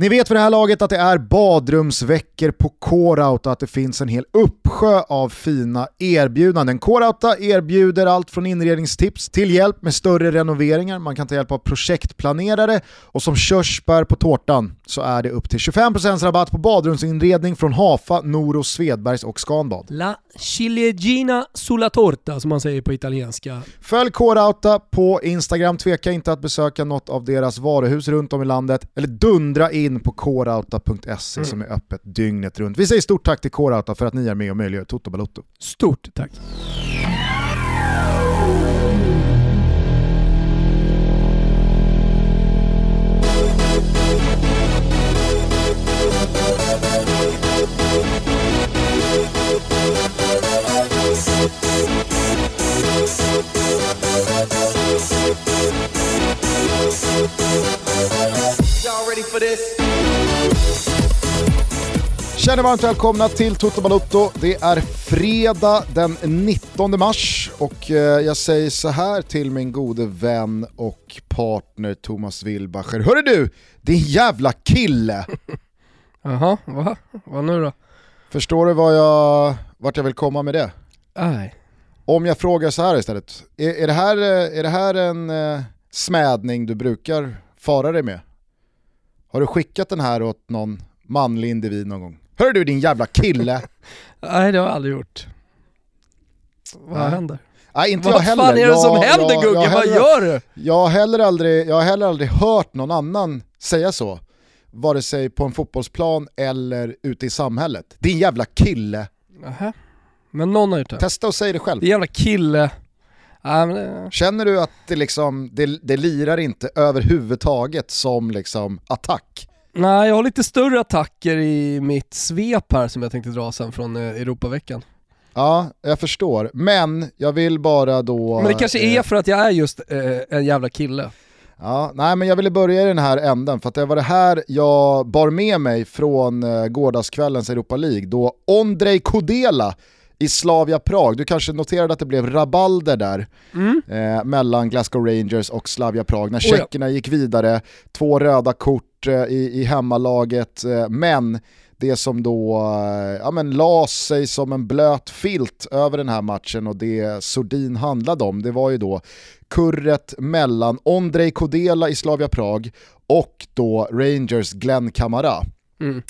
Ni vet för det här laget att det är badrumsveckor på Coreout och att det finns en hel uppsjö av fina erbjudanden. Coreouta erbjuder allt från inredningstips till hjälp med större renoveringar. Man kan ta hjälp av projektplanerare och som körsbär på tårtan så är det upp till 25% rabatt på badrumsinredning från Hafa, Noro, Svedbergs och Scanbad. La ciliegina sulla torta som man säger på italienska. Följ Coreouta på Instagram, tveka inte att besöka något av deras varuhus runt om i landet eller dundra in in på coreouta.se mm. som är öppet dygnet runt. Vi säger stort tack till Coreouta för att ni är med och möjliggör Toto Balotto. Stort tack! Känner varmt välkomna till Toto Balotto. Det är fredag den 19 mars och eh, jag säger så här till min gode vän och partner Thomas Wilbacher. Hörru du, din jävla kille! Jaha, vad? Vad nu då? Förstår du vad jag, vart jag vill komma med det? Nej. Om jag frågar så här istället, är, är, det, här, eh, är det här en eh, smädning du brukar fara dig med? Har du skickat den här åt någon manlig individ någon gång? Hör du din jävla kille! Nej det har jag aldrig gjort. Vad Nej. händer? Nej inte Vad jag heller. Vad fan är det som jag, händer jag, Gugge? Vad gör du? Jag har, heller aldrig, jag har heller aldrig hört någon annan säga så. Vare sig på en fotbollsplan eller ute i samhället. Din jävla kille! Aha. Men någon har gjort det. Testa och säg det själv. Din jävla kille. Känner du att det, liksom, det, det lirar inte överhuvudtaget som liksom attack? Nej, jag har lite större attacker i mitt svep här som jag tänkte dra sen från eh, Europaveckan. Ja, jag förstår. Men jag vill bara då... Men det kanske är eh, för att jag är just eh, en jävla kille. Ja, nej men jag ville börja i den här änden för att det var det här jag bar med mig från eh, gårdagskvällens Europa League då Ondrej Kodela i Slavia Prag, du kanske noterade att det blev rabalder där mm. eh, mellan Glasgow Rangers och Slavia Prag när tjeckerna oh ja. gick vidare, två röda kort eh, i, i hemmalaget, eh, men det som då eh, ja, men, la sig som en blöt filt över den här matchen och det Sordin handlade om, det var ju då kurret mellan Ondrej Kodela i Slavia Prag och då Rangers Glenn Kamara. Mm.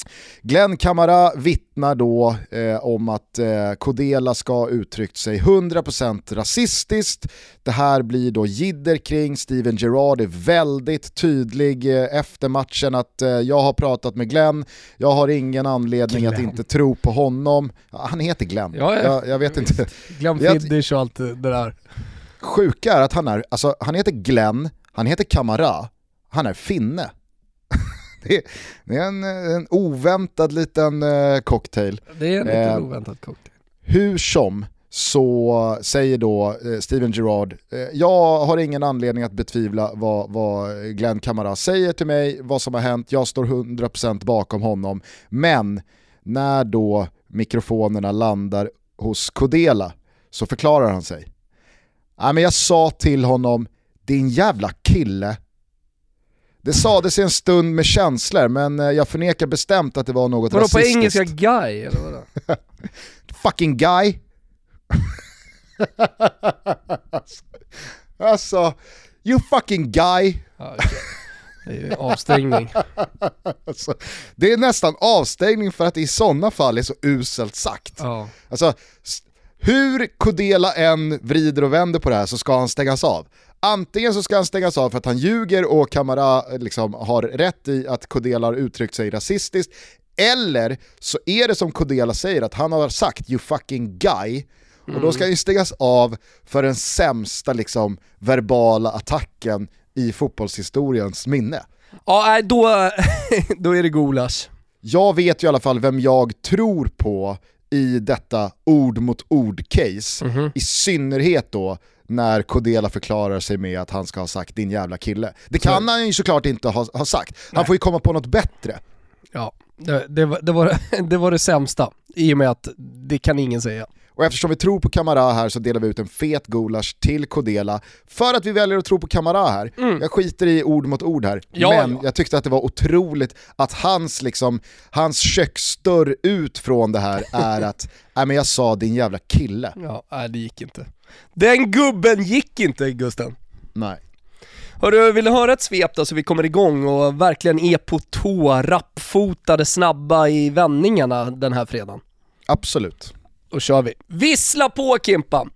Glenn Kamara vittnar då eh, om att eh, Kodela ska ha uttryckt sig 100% rasistiskt. Det här blir då jidder kring, Steven Gerrard är väldigt tydlig eh, efter matchen att eh, jag har pratat med Glenn, jag har ingen anledning Glenn. att inte tro på honom. Ja, han heter Glenn, ja, ja. Jag, jag, vet inte. Glenn Fiddich och allt det där. Sjuka är att han är, alltså han heter Glenn, han heter Kamara, han är finne. det, är, en, en oväntad liten eh, cocktail. Det är en liten eh, oväntad cocktail. Hur som, så säger då eh, Steven Gerrard, eh, jag har ingen anledning att betvivla vad, vad Glenn Kamara säger till mig, vad som har hänt, jag står 100% bakom honom. Men när då mikrofonerna landar hos Kodela så förklarar han sig. Ja, men jag sa till honom, din jävla kille, det sades i en stund med känslor, men eh, jag förnekar bestämt att det var något vadå, rasistiskt. Vadå på engelska guy eller vadå? Fucking guy. alltså, you fucking guy. Det är ju avstängning. alltså, det är nästan avstängning för att det i sådana fall är så uselt sagt. Ja. Alltså, hur Kodela än vrider och vänder på det här så ska han stängas av. Antingen så ska han stängas av för att han ljuger och Kamara liksom har rätt i att Kodela har uttryckt sig rasistiskt, eller så är det som Kodela säger att han har sagt “you fucking guy” och då ska han ju stängas av för den sämsta liksom, verbala attacken i fotbollshistoriens minne. Ja, då, då är det gulasch. Jag vet ju i alla fall vem jag tror på i detta ord mot ord-case, mm -hmm. i synnerhet då när Kodela förklarar sig med att han ska ha sagt din jävla kille. Det kan han ju såklart inte ha, ha sagt, han Nej. får ju komma på något bättre. Ja, det, det, var, det, var, det var det sämsta, i och med att det kan ingen säga. Och eftersom vi tror på Kamara här så delar vi ut en fet gulasch till Kodela för att vi väljer att tro på Kamara här. Mm. Jag skiter i ord mot ord här, ja, men ja. jag tyckte att det var otroligt att hans, liksom, hans köksdörr ut från det här är att, nej men jag sa din jävla kille. Ja, nej det gick inte. Den gubben gick inte Gusten. Nej. Hörru, vill du höra ett svep då så vi kommer igång och verkligen är på tå, rappfotade, snabba i vändningarna den här fredagen? Absolut. Då kör vi. Vissla på Kimpa!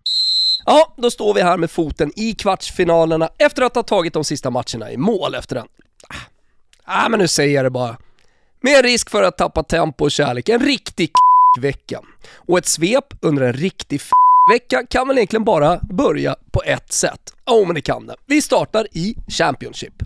Ja, då står vi här med foten i kvartsfinalerna efter att ha tagit de sista matcherna i mål efter den. Ah, ah men nu säger jag det bara. Med risk för att tappa tempo och kärlek, en riktig vecka. Och ett svep under en riktig vecka kan väl egentligen bara börja på ett sätt. Jo, oh, men det kan det. Vi startar i Championship.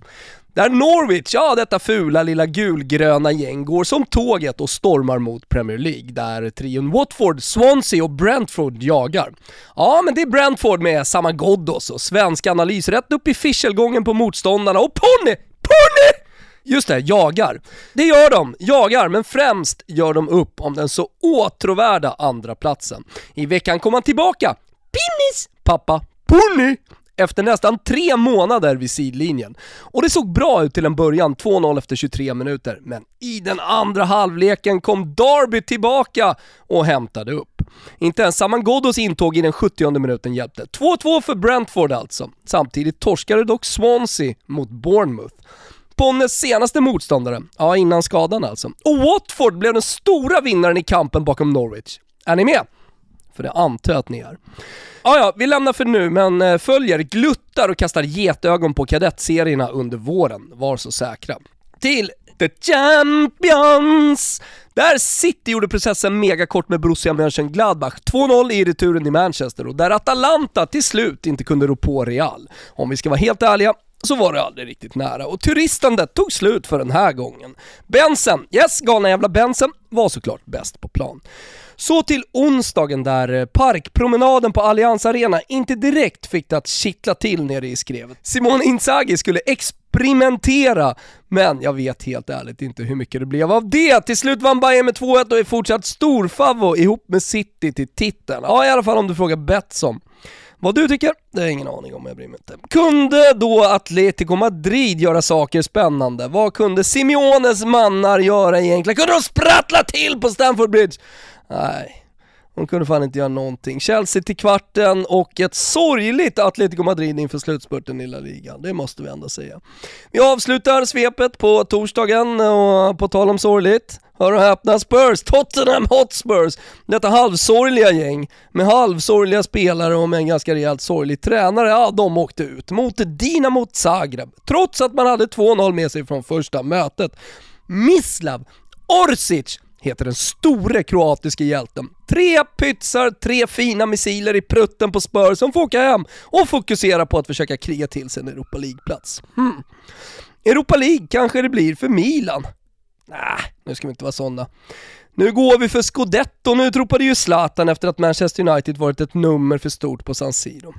Där Norwich, ja detta fula lilla gulgröna gäng, går som tåget och stormar mot Premier League, där trion Watford, Swansea och Brentford jagar. Ja, men det är Brentford med samma Ghoddos och svensk analys rätt upp i fischelgången på motståndarna och Ponny! Ponny! Just det, jagar. Det gör de, jagar, men främst gör de upp om den så åtråvärda andra platsen. I veckan kom han tillbaka. Pinnis! Pappa, Ponny! Efter nästan tre månader vid sidlinjen. Och det såg bra ut till en början, 2-0 efter 23 minuter, men i den andra halvleken kom Darby tillbaka och hämtade upp. Inte ens Saman Ghoddos intåg i den 70 minuten hjälpte. 2-2 för Brentford alltså. Samtidigt torskade dock Swansea mot Bournemouth. Ponnes senaste motståndare, ja innan skadan alltså. Och Watford blev den stora vinnaren i kampen bakom Norwich. Är ni med? För det antar jag att ni är. Ah, ja, vi lämnar för nu, men eh, följer, gluttar och kastar getögon på kadettserierna under våren. Var så säkra. Till The Champions! Där City gjorde processen megakort med Borussia Mönchengladbach, 2-0 i returen i Manchester och där Atalanta till slut inte kunde rå på Real. Om vi ska vara helt ärliga så var det aldrig riktigt nära och turistandet tog slut för den här gången. Bensen, yes galna jävla Bensen, var såklart bäst på plan. Så till onsdagen där eh, parkpromenaden på Allians Arena inte direkt fick det att kittla till nere i skrevet. Simone Inzaghi skulle experimentera, men jag vet helt ärligt inte hur mycket det blev av det. Till slut vann Bayern med 2-1 och är fortsatt storfavo ihop med City till titeln. Ja, i alla fall om du frågar Betsson. Vad du tycker? Det har jag ingen aning om, jag bryr mig inte. Kunde då Atletico Madrid göra saker spännande? Vad kunde Simeones mannar göra egentligen? Kunde de sprattla till på Stamford Bridge? Nej, hon kunde fan inte göra någonting. Chelsea till kvarten och ett sorgligt Atletico Madrid inför slutspurten i La Liga. Det måste vi ändå säga. Vi avslutar svepet på torsdagen och på tal om sorgligt. Hör och häpna Spurs, Tottenham Hotspurs. Detta halvsorgliga gäng med halvsorgliga spelare och med en ganska rejält sorglig tränare, ja de åkte ut mot Dinamo Zagreb. Trots att man hade 2-0 med sig från första mötet. Mislav Orsic heter den store kroatiske hjälten. Tre pytsar, tre fina missiler i prutten på Spurs som får åka hem och fokusera på att försöka kriga till sig en Europa League-plats. Hmm. Europa League kanske det blir för Milan. Nej, nu ska vi inte vara sådana. Nu går vi för scudetto, nu utropade ju Zlatan efter att Manchester United varit ett nummer för stort på San Siro.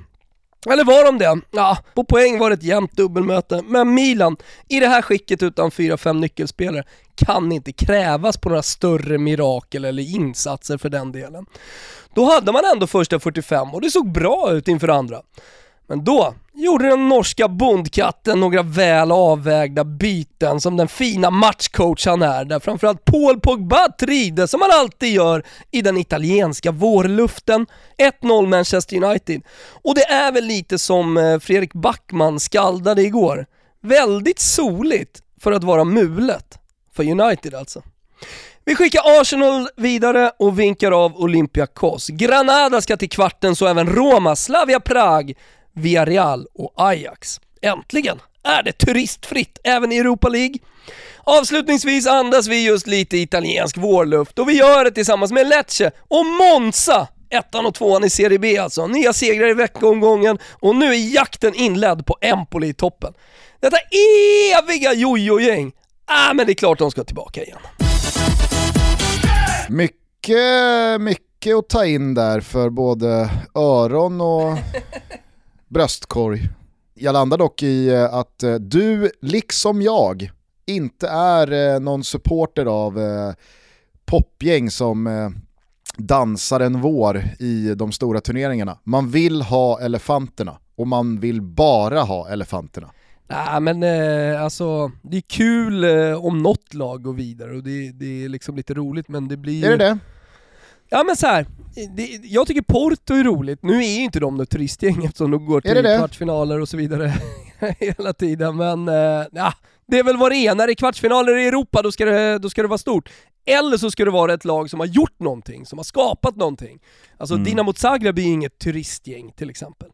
Eller var de det? Ja, på poäng var det ett jämnt dubbelmöte, men Milan, i det här skicket utan 4-5 nyckelspelare, kan inte krävas på några större mirakel eller insatser för den delen. Då hade man ändå första 45 och det såg bra ut inför andra. Men då gjorde den norska bondkatten några väl avvägda byten som den fina matchcoach han är, där framförallt Paul Pogba trides som han alltid gör i den italienska vårluften. 1-0 Manchester United. Och det är väl lite som eh, Fredrik Backman skaldade igår. Väldigt soligt för att vara mulet. För United alltså. Vi skickar Arsenal vidare och vinkar av Olympiakos. Granada ska till kvarten, så även Roma, Slavia Prag, Villarreal och Ajax. Äntligen är det turistfritt även i Europa League. Avslutningsvis andas vi just lite italiensk vårluft och vi gör det tillsammans med Lecce och Monza Ettan och tvåan i Serie B alltså. Nya segrar i veckomgången och nu är jakten inledd på Empoli i toppen. Detta eviga jojo-gäng, ah, men det är klart de ska tillbaka igen. Mycket, mycket att ta in där för både öron och bröstkorg. Jag landar dock i eh, att eh, du, liksom jag, inte är eh, någon supporter av popgäng som dansar en vår i de stora turneringarna. Man vill ha elefanterna och man vill bara ha elefanterna. Nej men eh, alltså, det är kul eh, om något lag går vidare och det, det är liksom lite roligt men det blir. Är det det? Ja men så här, det, jag tycker Porto är roligt. Nu är ju inte de något turistgäng eftersom de går till det det? kvartsfinaler och så vidare hela tiden, men eh, ja, det är väl vad det är. När det är kvartsfinaler i Europa då ska, det, då ska det vara stort. Eller så ska det vara ett lag som har gjort någonting, som har skapat någonting. Alltså Mm. Dinamo Zagreb är ju inget turistgäng till exempel.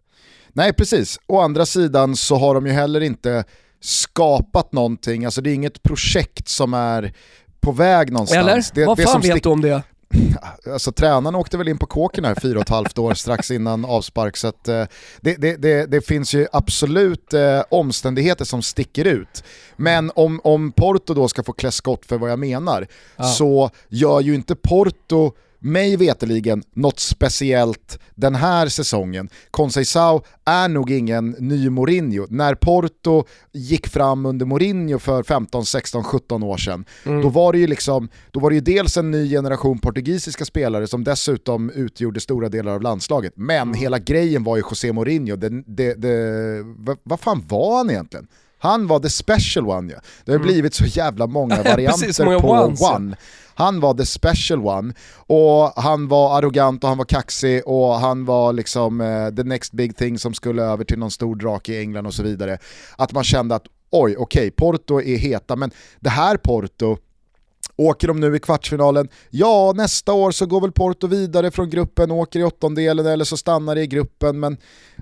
Nej precis, å andra sidan så har de ju heller inte skapat någonting, alltså det är inget projekt som är på väg någonstans. Eller? Det, vad det fan som vet du om det? Alltså tränaren åkte väl in på kåken här fyra och ett halvt år strax innan avspark så att, eh, det, det, det, det finns ju absolut eh, omständigheter som sticker ut. Men om, om Porto då ska få klä skott för vad jag menar Ja. så gör ju inte Porto mig veteligen något speciellt den här säsongen. Conceição är nog ingen ny Mourinho. När Porto gick fram under Mourinho för 15, 16, 17 år sedan, då var det ju liksom, då var det ju dels en ny generation portugisiska spelare som dessutom utgjorde stora delar av landslaget. Men hela grejen var ju José Mourinho, det, det, det, vad fan var han egentligen? Han var the special one ja. Det har blivit så jävla många varianter Precis, många på ones, one. Han var the special one och han var arrogant och han var kaxig och han var liksom eh, the next big thing som skulle över till någon stor drake i England och så vidare. Att man kände att oj, okej, Porto är heta, men det här Porto, Åker de nu i kvartsfinalen? Ja, nästa år så går väl Porto vidare från gruppen, åker i åttondelen eller så stannar det i gruppen. Men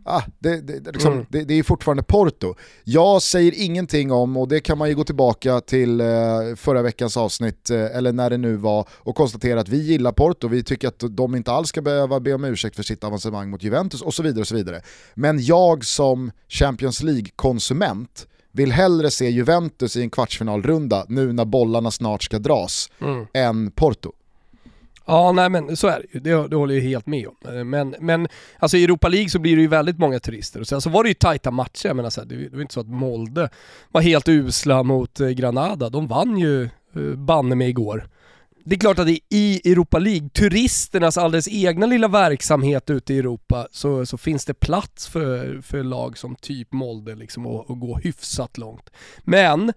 ah, det, det, liksom, Mm. det, det är fortfarande Porto. Jag säger ingenting om, och det kan man ju gå tillbaka till eh, förra veckans avsnitt, eh, eller när det nu var, och konstatera att vi gillar Porto, vi tycker att de inte alls ska behöva be om ursäkt för sitt avancemang mot Juventus och så vidare. Och så vidare. Men jag som Champions League-konsument vill hellre se Juventus i en kvartsfinalrunda nu när bollarna snart ska dras Mm. än Porto. Ja, nej men så är det ju. Det, det håller jag helt med om. Eh, Men, men alltså i Europa League så blir det ju väldigt många turister. Och sen så var det ju tajta matcher. Jag menar så här, det, det var inte så att Molde var helt usla mot eh, Granada. De vann ju eh, banne med igår. Det är klart att i- i Europa League, turisternas alldeles egna lilla verksamhet ute i Europa, så, så finns det plats för, för lag som typ Molde liksom att, och gå hyfsat långt. Men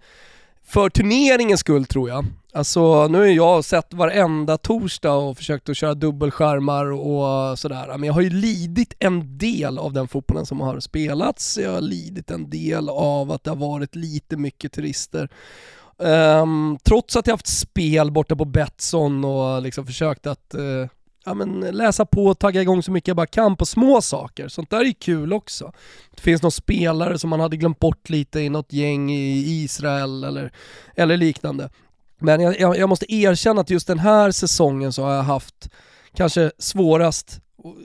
för turneringens skull tror jag. Alltså nu har jag sett varenda torsdag och försökt att köra dubbelskärmar och sådär. Men jag har ju lidit en del av den fotbollen som har spelats. Jag har lidit en del av att det har varit lite mycket turister. Um, trots att jag haft spel borta på Betsson och liksom försökt att uh, ja, men läsa på och tagga igång så mycket jag bara kan på små saker. Sånt där är ju kul också. Det finns någon spelare som man hade glömt bort lite i något gäng i Israel eller, eller liknande. Men jag, jag, jag måste erkänna att just den här säsongen så har jag haft kanske svårast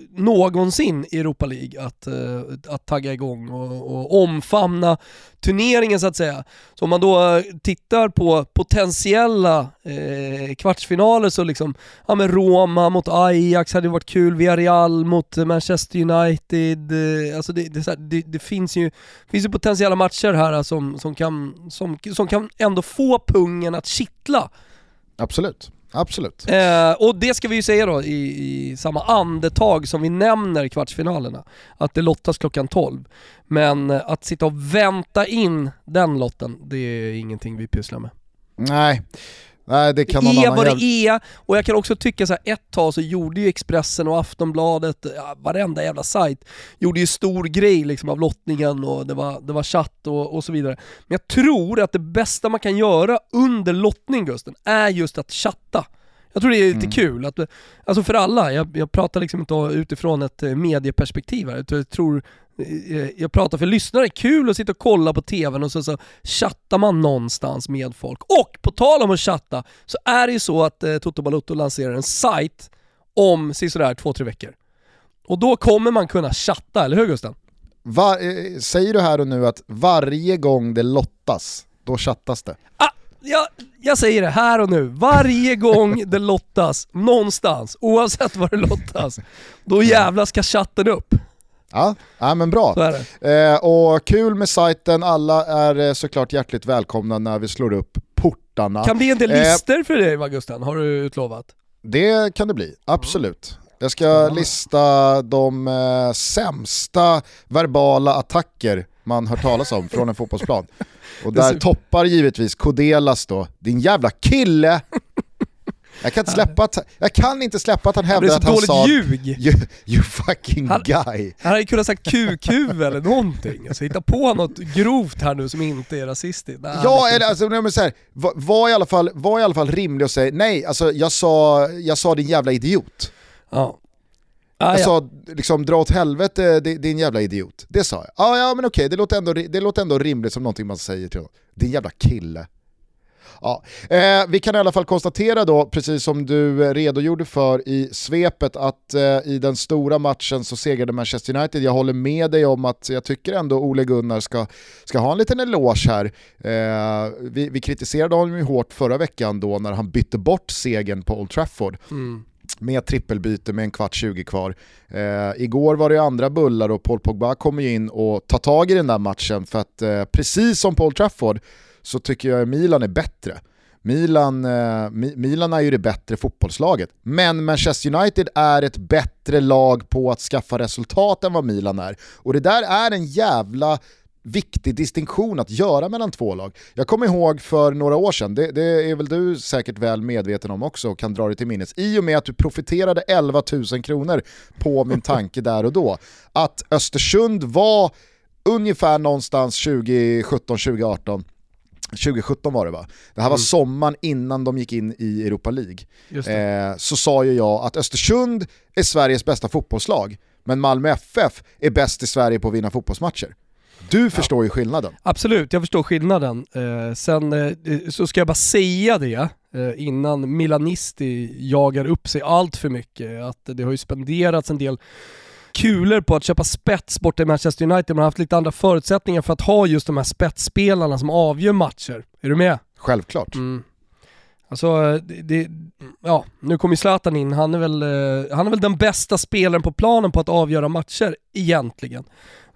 någonsin i Europa League att, eh, att tagga igång och, och omfamna turneringen så att säga. Så om man då eh, tittar på potentiella eh, kvartsfinaler så liksom, ja men Roma mot Ajax hade varit kul, Villarreal mot Manchester United, eh, alltså det, det, det, det finns, ju, finns ju potentiella matcher här eh, som, som, kan, som, som kan ändå få pungen att kittla. Absolut, absolut. Eh, och det ska vi ju säga då i, i samma andetag som vi nämner kvartsfinalerna, att det lottas klockan 12. Men eh, att sitta och vänta in den lotten, det är ingenting vi pysslar med. Nej, Nej det kan någon är vad det är, och jag kan också tycka så här, ett tag så gjorde ju Expressen och Aftonbladet, ja, varenda jävla sajt, gjorde ju stor grej liksom av lottningen och det var, det var chatt och, och så vidare. Men jag tror att det bästa man kan göra under lottning Gusten, är just att chatta. Jag tror det är lite Mm. kul, att, alltså för alla, jag, jag pratar liksom inte utifrån ett eh, medieperspektiv här, jag tror eh, jag pratar för lyssnare, kul att sitta och kolla på TVn och så, så chattar man någonstans med folk. Och på tal om att chatta, så är det ju så att eh, Toto Balotto lanserar en sajt om sådär två, tre veckor. Och då kommer man kunna chatta, eller hur Gusten? Va, eh, säger du här och nu att varje gång det lottas, då chattas det? Ah, jag, jag säger det här och nu, varje gång det lottas någonstans, oavsett vad det lottas, då jävlar ska chatten upp. Ja, ja men bra. Eh, och kul med sajten, alla är eh, såklart hjärtligt välkomna när vi slår upp portarna. Kan bli en del Eh, lister för dig va Gusten, har du utlovat? Det kan det bli, absolut. Jag ska lista de eh, sämsta verbala attacker man hört talas om från en fotbollsplan. Och där toppar givetvis Kodelas då, din jävla kille! Jag kan, inte släppa att, jag kan inte släppa att han hävdar att han sa ljug. You, you fucking Han- guy. Han hade kunnat sagt QQ eller någonting. Alltså hitta på något grovt här nu som inte är rasistiskt. Nej, Ja, det- eller alltså, nej, men så här, var, var, i alla fall, var i alla fall rimlig och säga nej, alltså jag sa, jag sa din jävla idiot. Ja. Ah, Jag ja. sa liksom dra åt helvete di- din jävla idiot. Det sa jag. Ja, ja men okej, det, låter ändå, det låter ändå rimligt som någonting man säger till honom. Din jävla kille. Ja. Eh, vi kan i alla fall konstatera då, precis som du redogjorde för i svepet, att eh, i den stora matchen så segrade Manchester United. Jag håller med dig om att jag tycker ändå Ole Gunnar ska, ska ha en liten eloge här. Eh, vi, vi kritiserade honom ju hårt förra veckan då när han bytte bort segern på Old Trafford Mm med trippelbyte med en kvart 20 kvar. Eh, igår var det andra bullar och Paul Pogba kommer ju in och tar tag i den där matchen för att eh, precis som Paul Trafford så tycker jag att Milan är bättre. Milan, eh, Mi- Milan är ju det bättre fotbollslaget, men Manchester United är ett bättre lag på att skaffa resultat än vad Milan är. Och det där är en jävla viktig distinktion att göra mellan två lag. Jag kommer ihåg för några år sedan, det, det är väl du säkert väl medveten om också och kan dra det till minnes, i och med att du profiterade 11 000 kronor på min tanke där och då, att Östersund var ungefär någonstans 2017-2018 2017 var det va? Det här var sommaren innan de gick in i Europa League. Eh, så sa ju jag att Östersund är Sveriges bästa fotbollslag, men Malmö FF är bäst i Sverige på att vinna fotbollsmatcher. Du förstår ju skillnaden. Absolut, jag förstår skillnaden. Eh, sen eh, så ska jag bara säga det eh, innan Milanisti jagar upp sig allt för mycket. Att det har ju spenderats en del kulor på att köpa spets borta i Manchester United. Man har haft lite andra förutsättningar för att ha just de här spetsspelarna som avgör matcher. Är du med? Självklart. Mm. Alltså, det, det, ja, nu kommer Zlatan in. Han är, väl, eh, han är väl den bästa spelaren på planen på att avgöra matcher, egentligen.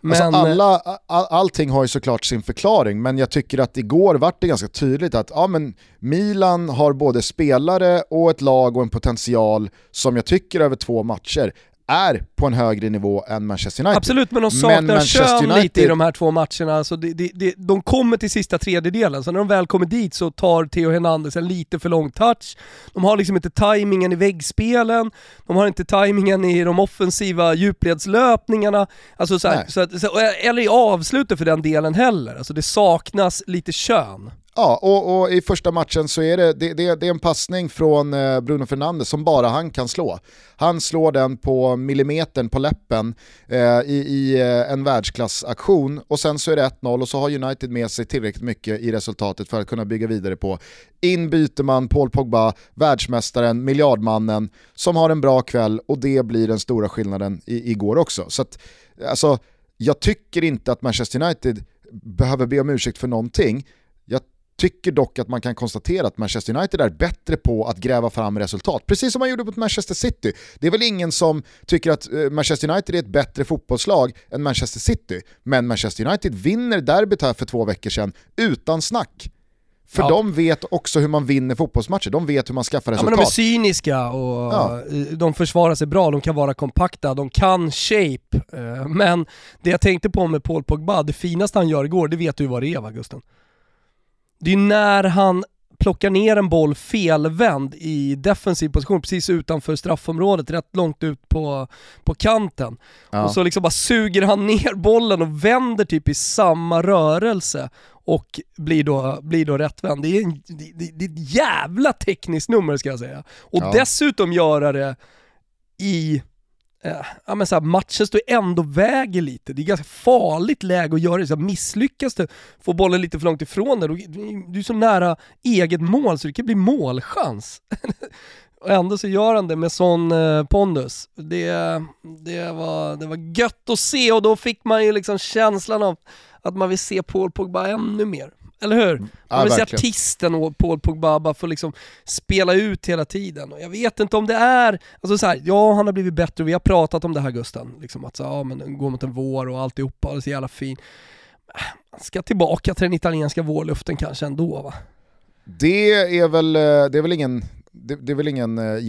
Men, alltså alla, all, allting har ju såklart sin förklaring, men jag tycker att igår vart det ganska tydligt att ja, men Milan har både spelare och ett lag och en potential som jag tycker över två matcher är på en högre nivå än Manchester United. Absolut, men de Men saknar Manchester kön United- lite i de här två matcherna. Alltså det, det, det, de kommer till sista tredjedelen, så när de väl kommer dit så tar Theo Hernandez en lite för lång touch. De har liksom inte tajmingen i väggspelen, de har inte tajmingen i de offensiva djupledslöpningarna, alltså så här, så att, så, eller i avslutet för den delen heller. Alltså det saknas lite kön. Ja, och, och i första matchen så är det, det, det, det är en passning från eh, Bruno Fernandes som bara han kan slå. Han slår den på millimetern på läppen eh, i, i eh, en världsklassaktion och sen så är det 1-0 och så har United med sig tillräckligt mycket i resultatet för att kunna bygga vidare på. In byter man Paul Pogba, världsmästaren, miljardmannen, som har en bra kväll och det blir den stora skillnaden i, igår också. Så att, alltså, jag tycker inte att Manchester United behöver be om ursäkt för någonting. Tycker dock att man kan konstatera att Manchester United är bättre på att gräva fram resultat, precis som man gjorde mot Manchester City. Det är väl ingen som tycker att eh, Manchester United är ett bättre fotbollslag än Manchester City, men Manchester United vinner derbyt här för två veckor sedan utan snack. För Ja. de vet också hur man vinner fotbollsmatcher, de vet hur man skaffar Ja, resultat. men de är cyniska och Ja. eh, de försvarar sig bra, de kan vara kompakta, de kan shape. eh, Men det jag tänkte på med Paul Pogba, det finaste han gör igår, det vet du vad det är va Gusten? Det är när han plockar ner en boll felvänd i defensiv position precis utanför straffområdet, rätt långt ut på, på kanten. Ja. Och så liksom bara suger han ner bollen och vänder typ i samma rörelse och blir då, blir då rättvänd. Det är, en, det, det, är ett jävla tekniskt nummer ska jag säga. Och Ja. dessutom göra det i Eh, ja, men så här, matchen står ändå väger lite. Det är ganska farligt läge att göra det. Så här, misslyckas du, får bollen lite för långt ifrån dig, då- du du är så nära eget mål så det kan bli målchans. Och ändå så gör han det med sån eh, pondus. Det, det, var, det var gött att se och då fick man ju liksom känslan av att man vill se Paul Pogba ännu mer. Eller hur? Man Ja, vill se artisten och Paul Pogba bara få liksom spela ut hela tiden. Och jag vet inte om det är, alltså så här, ja han har blivit bättre och vi har pratat om det här Gusten, liksom att så, ja, men gå mot en vår och alltihopa, det är så jävla fin. Han ska tillbaka till den italienska vårluften kanske ändå va? Det är väl, eh, det är väl ingen det, det är väl ingen uh,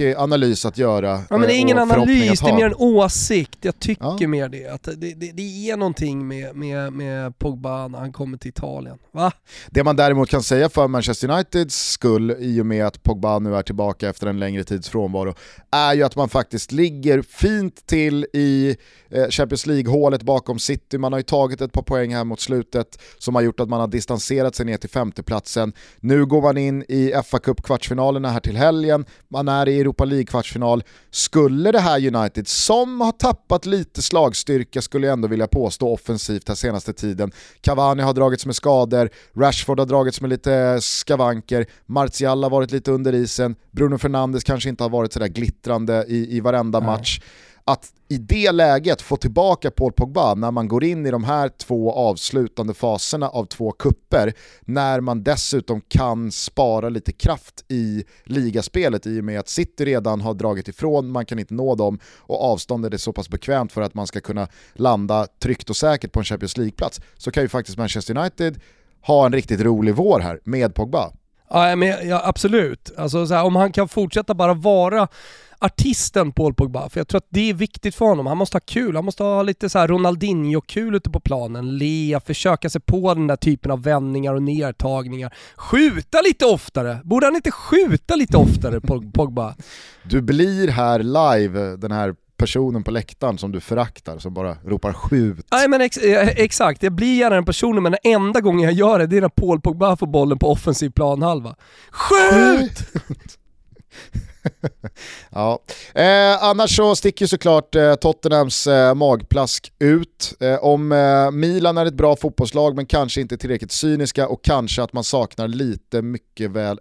jag... analys att göra. Ja, men det är ingen analys, det är mer en åsikt. Jag tycker ja. mer det. Att det, det, det är någonting med, med, med Pogba när han kommer till Italien. Va? Det man däremot kan säga för Manchester Uniteds skull, i och med att Pogba nu är tillbaka efter en längre tids frånvaro, är ju att man faktiskt ligger fint till i eh, Champions League-hålet bakom City. Man har ju tagit ett par poäng här mot slutet som har gjort att man har distanserat sig ner till femteplatsen. Nu går man in i fa Cup kvartsfinalerna här till helgen, man är i Europa League-kvartsfinal. Skulle det här United, som har tappat lite slagstyrka skulle jag ändå vilja påstå offensivt den senaste tiden, Cavani har dragits med skador, Rashford har dragits med lite skavanker, Martial har varit lite under isen, Bruno Fernandes kanske inte har varit sådär glittrande i, i varenda Nej. match att i det läget få tillbaka Paul Pogba när man går in i de här två avslutande faserna av två kupper när man dessutom kan spara lite kraft i ligaspelet i och med att City redan har dragit ifrån, man kan inte nå dem och avståndet är så pass bekvämt för att man ska kunna landa tryggt och säkert på en Champions League-plats så kan ju faktiskt Manchester United ha en riktigt rolig vår här med Pogba. Ja, men, ja absolut. Alltså, här, om han kan fortsätta bara vara artisten Paul Pogba, för jag tror att det är viktigt för honom. Han måste ha kul, han måste ha lite så här Ronaldinho-kul ute på planen, le, försöka sig på den där typen av vändningar och nedtagningar. Skjuta lite oftare! Borde han inte skjuta lite oftare, Pogba? Du blir här live, den här personen på läktaren som du föraktar, som bara ropar skjut. Nej men ex eh, exakt, jag blir gärna den personen men den enda gången jag gör det, det är när Paul Pogba får bollen på offensiv planhalva. Skjut! ja. Eh, annars så sticker såklart eh, Tottenhams eh, magplask ut. Eh, om eh, Milan är ett bra fotbollslag men kanske inte tillräckligt cyniska och kanske att man saknar lite mycket väl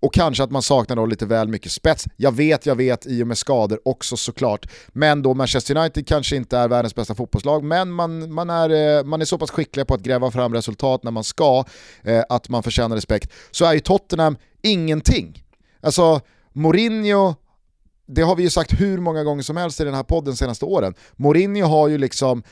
och kanske att man saknar då lite väl mycket spets. Jag vet, jag vet, i och med skador också såklart. Men då Manchester United kanske inte är världens bästa fotbollslag, men man, man, är, eh, man är så pass skickliga på att gräva fram resultat när man ska, eh, att man förtjänar respekt. Så är ju Tottenham ingenting. Alltså, Mourinho det har vi ju sagt hur många gånger som helst i den här podden senaste åren. Mourinho har ju liksom,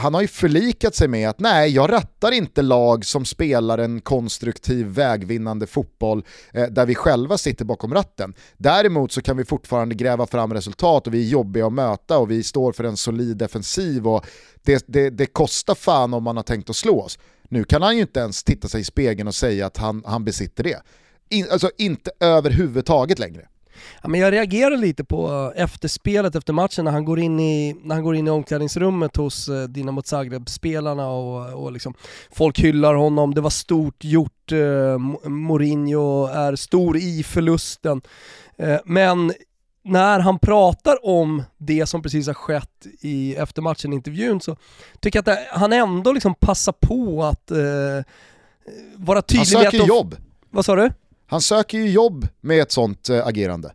han har ju förlikat sig med att nej, jag rattar inte lag som spelar en konstruktiv vägvinnande fotboll eh, där vi själva sitter bakom ratten. Däremot så kan vi fortfarande gräva fram resultat och vi är jobbiga att möta och vi står för en solid defensiv och det, det, det kostar fan om man har tänkt att slå oss. Nu kan han ju inte ens titta sig i spegeln och säga att han, han besitter det. In, alltså inte överhuvudtaget längre. Ja, men jag reagerar lite på efterspelet efter matchen när han går in i, när han går in i omklädningsrummet hos eh, Dinamo Zagreb-spelarna och, och liksom, folk hyllar honom, det var stort gjort, eh, Mourinho är stor i förlusten. Eh, men när han pratar om det som precis har skett i eftermatchen-intervjun så tycker jag att han ändå liksom passar på att eh, vara tydlig Han söker med att... jobb. Vad sa du? Han söker ju jobb med ett sånt eh, agerande.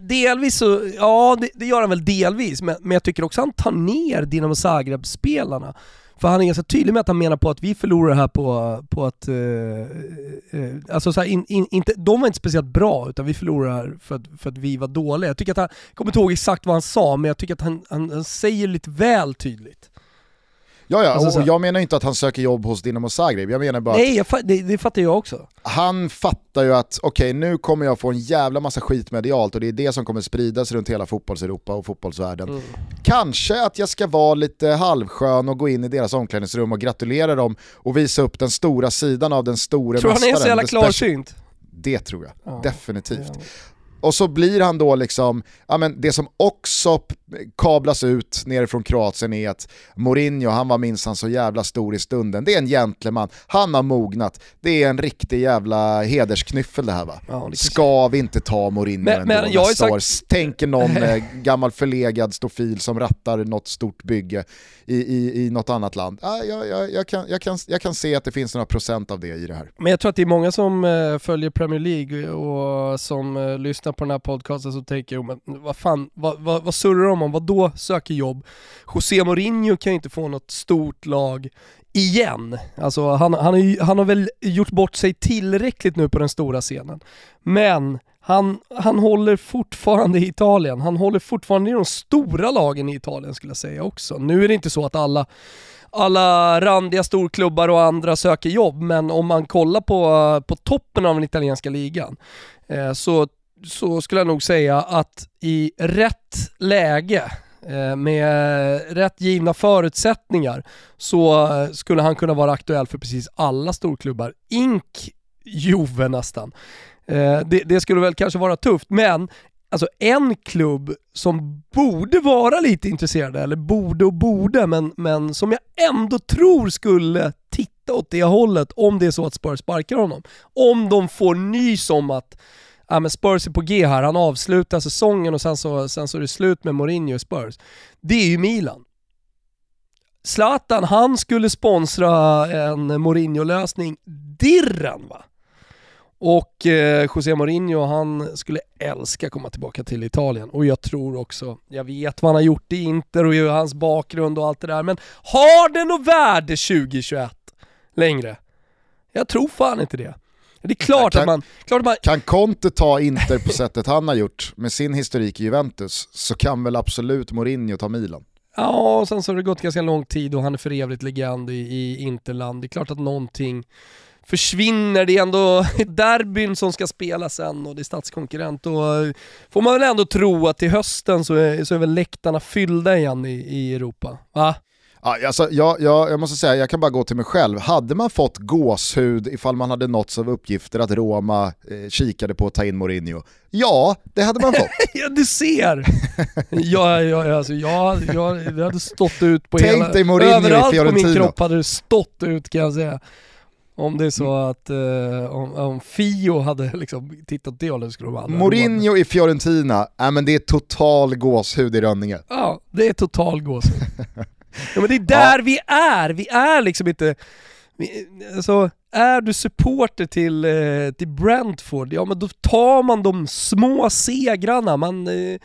Delvis så, ja det, det, gör han väl delvis, men, men jag tycker också att han tar ner Dinamo Zagreb-spelarna. För han är ganska tydlig med att han menar på att vi förlorar här på, på att... Eh, eh, alltså så här, in, in, inte, de var inte speciellt bra, utan vi förlorar för att, för att vi var dåliga. Jag tycker att han, jag kommer inte ihåg exakt vad han sa, men jag tycker att han, han, han säger lite väl tydligt. Ja, ja, alltså, och jag menar inte att han söker jobb hos Dinamo Zagreb, jag menar bara Nej, att det, det fattar jag också. Han fattar ju att, okej okay, nu kommer jag få en jävla massa skit medialt och det är det som kommer spridas runt hela fotbollseuropa och fotbollsvärlden. Mm. Kanske att jag ska vara lite halvskön och gå in i deras omklädningsrum och gratulera dem och visa upp den stora sidan av den store mästaren. Tror han är så jävla klarsynt? Det tror jag, ja, definitivt. Och så blir han då liksom, ja men det som också kablas ut nerifrån Kroatien är att Mourinho, han var minsann så jävla stor i stunden. Det är en gentleman, han har mognat. Det är en riktig jävla hedersknyffel det här va. Ja, Ska vi inte ta Mourinho men, ändå men jag nästa sagt... år? Tänker någon eh, gammal förlegad stofil som rattar något stort bygge i, i, i något annat land. Ah, jag, jag, jag, kan, jag, kan, jag kan se att det finns några procent av det i det här. Men jag tror att det är många som eh, följer Premier League och som eh, lyssnar på den här podcasten så tänker, men vad fan, vad, vad, vad surrar de om? Vad då söker jobb? José Mourinho kan ju inte få något stort lag igen. Alltså han, han, har, han har väl gjort bort sig tillräckligt nu på den stora scenen. Men han, han håller fortfarande i Italien. Han håller fortfarande i de stora lagen i Italien skulle jag säga också. Nu är det inte så att alla alla randiga storklubbar och andra söker jobb, men om man kollar på, på toppen av den italienska ligan eh, så, så skulle jag nog säga att i rätt läge eh, med rätt givna förutsättningar så skulle han kunna vara aktuell för precis alla storklubbar, ink Juve nästan. Eh, det, det, skulle väl kanske vara tufft, men alltså en klubb som borde vara lite intresserad, eller borde och borde, men, men som jag ändå tror skulle titta åt det hållet om det är så att Spurs sparkar honom. Om de får nys om att ja, men Spurs är på G här, han avslutar säsongen och sen så, sen så är det slut med Mourinho i Spurs. Det är ju Milan. Zlatan, han skulle sponsra en Mourinho-lösning dirren va? Och eh, José Mourinho han skulle älska komma tillbaka till Italien och jag tror också, jag vet vad han har gjort i Inter och hans bakgrund och allt det där men har det något värde 2021 längre? Jag tror fan inte det. Det är klart, kan, att, man, klart att man... Kan Conte ta Inter på sättet han har gjort med sin historik i Juventus så kan väl absolut Mourinho ta Milan. Ja, och sen så har det gått ganska lång tid och han är för evigt legend i, i Interland. Det är klart att någonting försvinner, det är ändå derbyn som ska spelas sen och det är statskonkurrent. Och eh, får man väl ändå tro att till hösten så är, så är väl läktarna fyllda igen i, i Europa. Va? Ja, alltså, jag, jag, jag måste säga, jag kan bara gå till mig själv. Hade man fått gåshud ifall man hade nåtts av uppgifter att Roma eh, kikade på att ta in Mourinho? Ja, det hade man fått. ja, du ser! ja, ja, alltså, jag, jag, det hade stått ut på Tänk hela... Dig Mourinho överallt i på min kropp hade det stått ut kan jag säga. Om det är så att eh, om, om, Fio hade liksom tittat det hållet skulle de andra Mourinho i Fiorentina, äh, men det är total gåshud i Rönninge. Ja, det är total gåshud. ja, men det är där ja. vi är, vi är liksom inte... Vi, alltså, är du supporter till, eh, till Brentford, ja men då tar man de små segrarna, man, eh,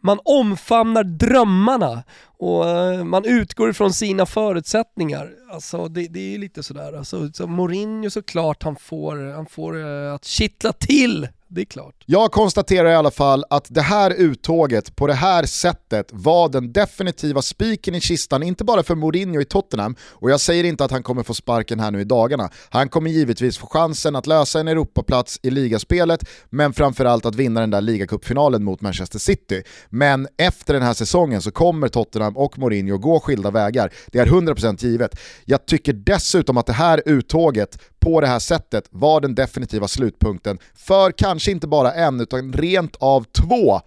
man omfamnar drömmarna och eh, man utgår ifrån sina förutsättningar. Alltså det, det är lite sådär, alltså, så Mourinho såklart han får, han får att kittla till det är klart. Jag konstaterar i alla fall att det här uttåget på det här sättet var den definitiva spiken i kistan, inte bara för Mourinho i Tottenham, och jag säger inte att han kommer få sparken här nu i dagarna. Han kommer givetvis få chansen att lösa en Europaplats i ligaspelet, men framförallt att vinna den där ligacupfinalen mot Manchester City. Men efter den här säsongen så kommer Tottenham och Mourinho gå skilda vägar. Det är 100% givet. Jag tycker dessutom att det här uttåget på det här sättet var den definitiva slutpunkten för kanske inte bara en utan rent av två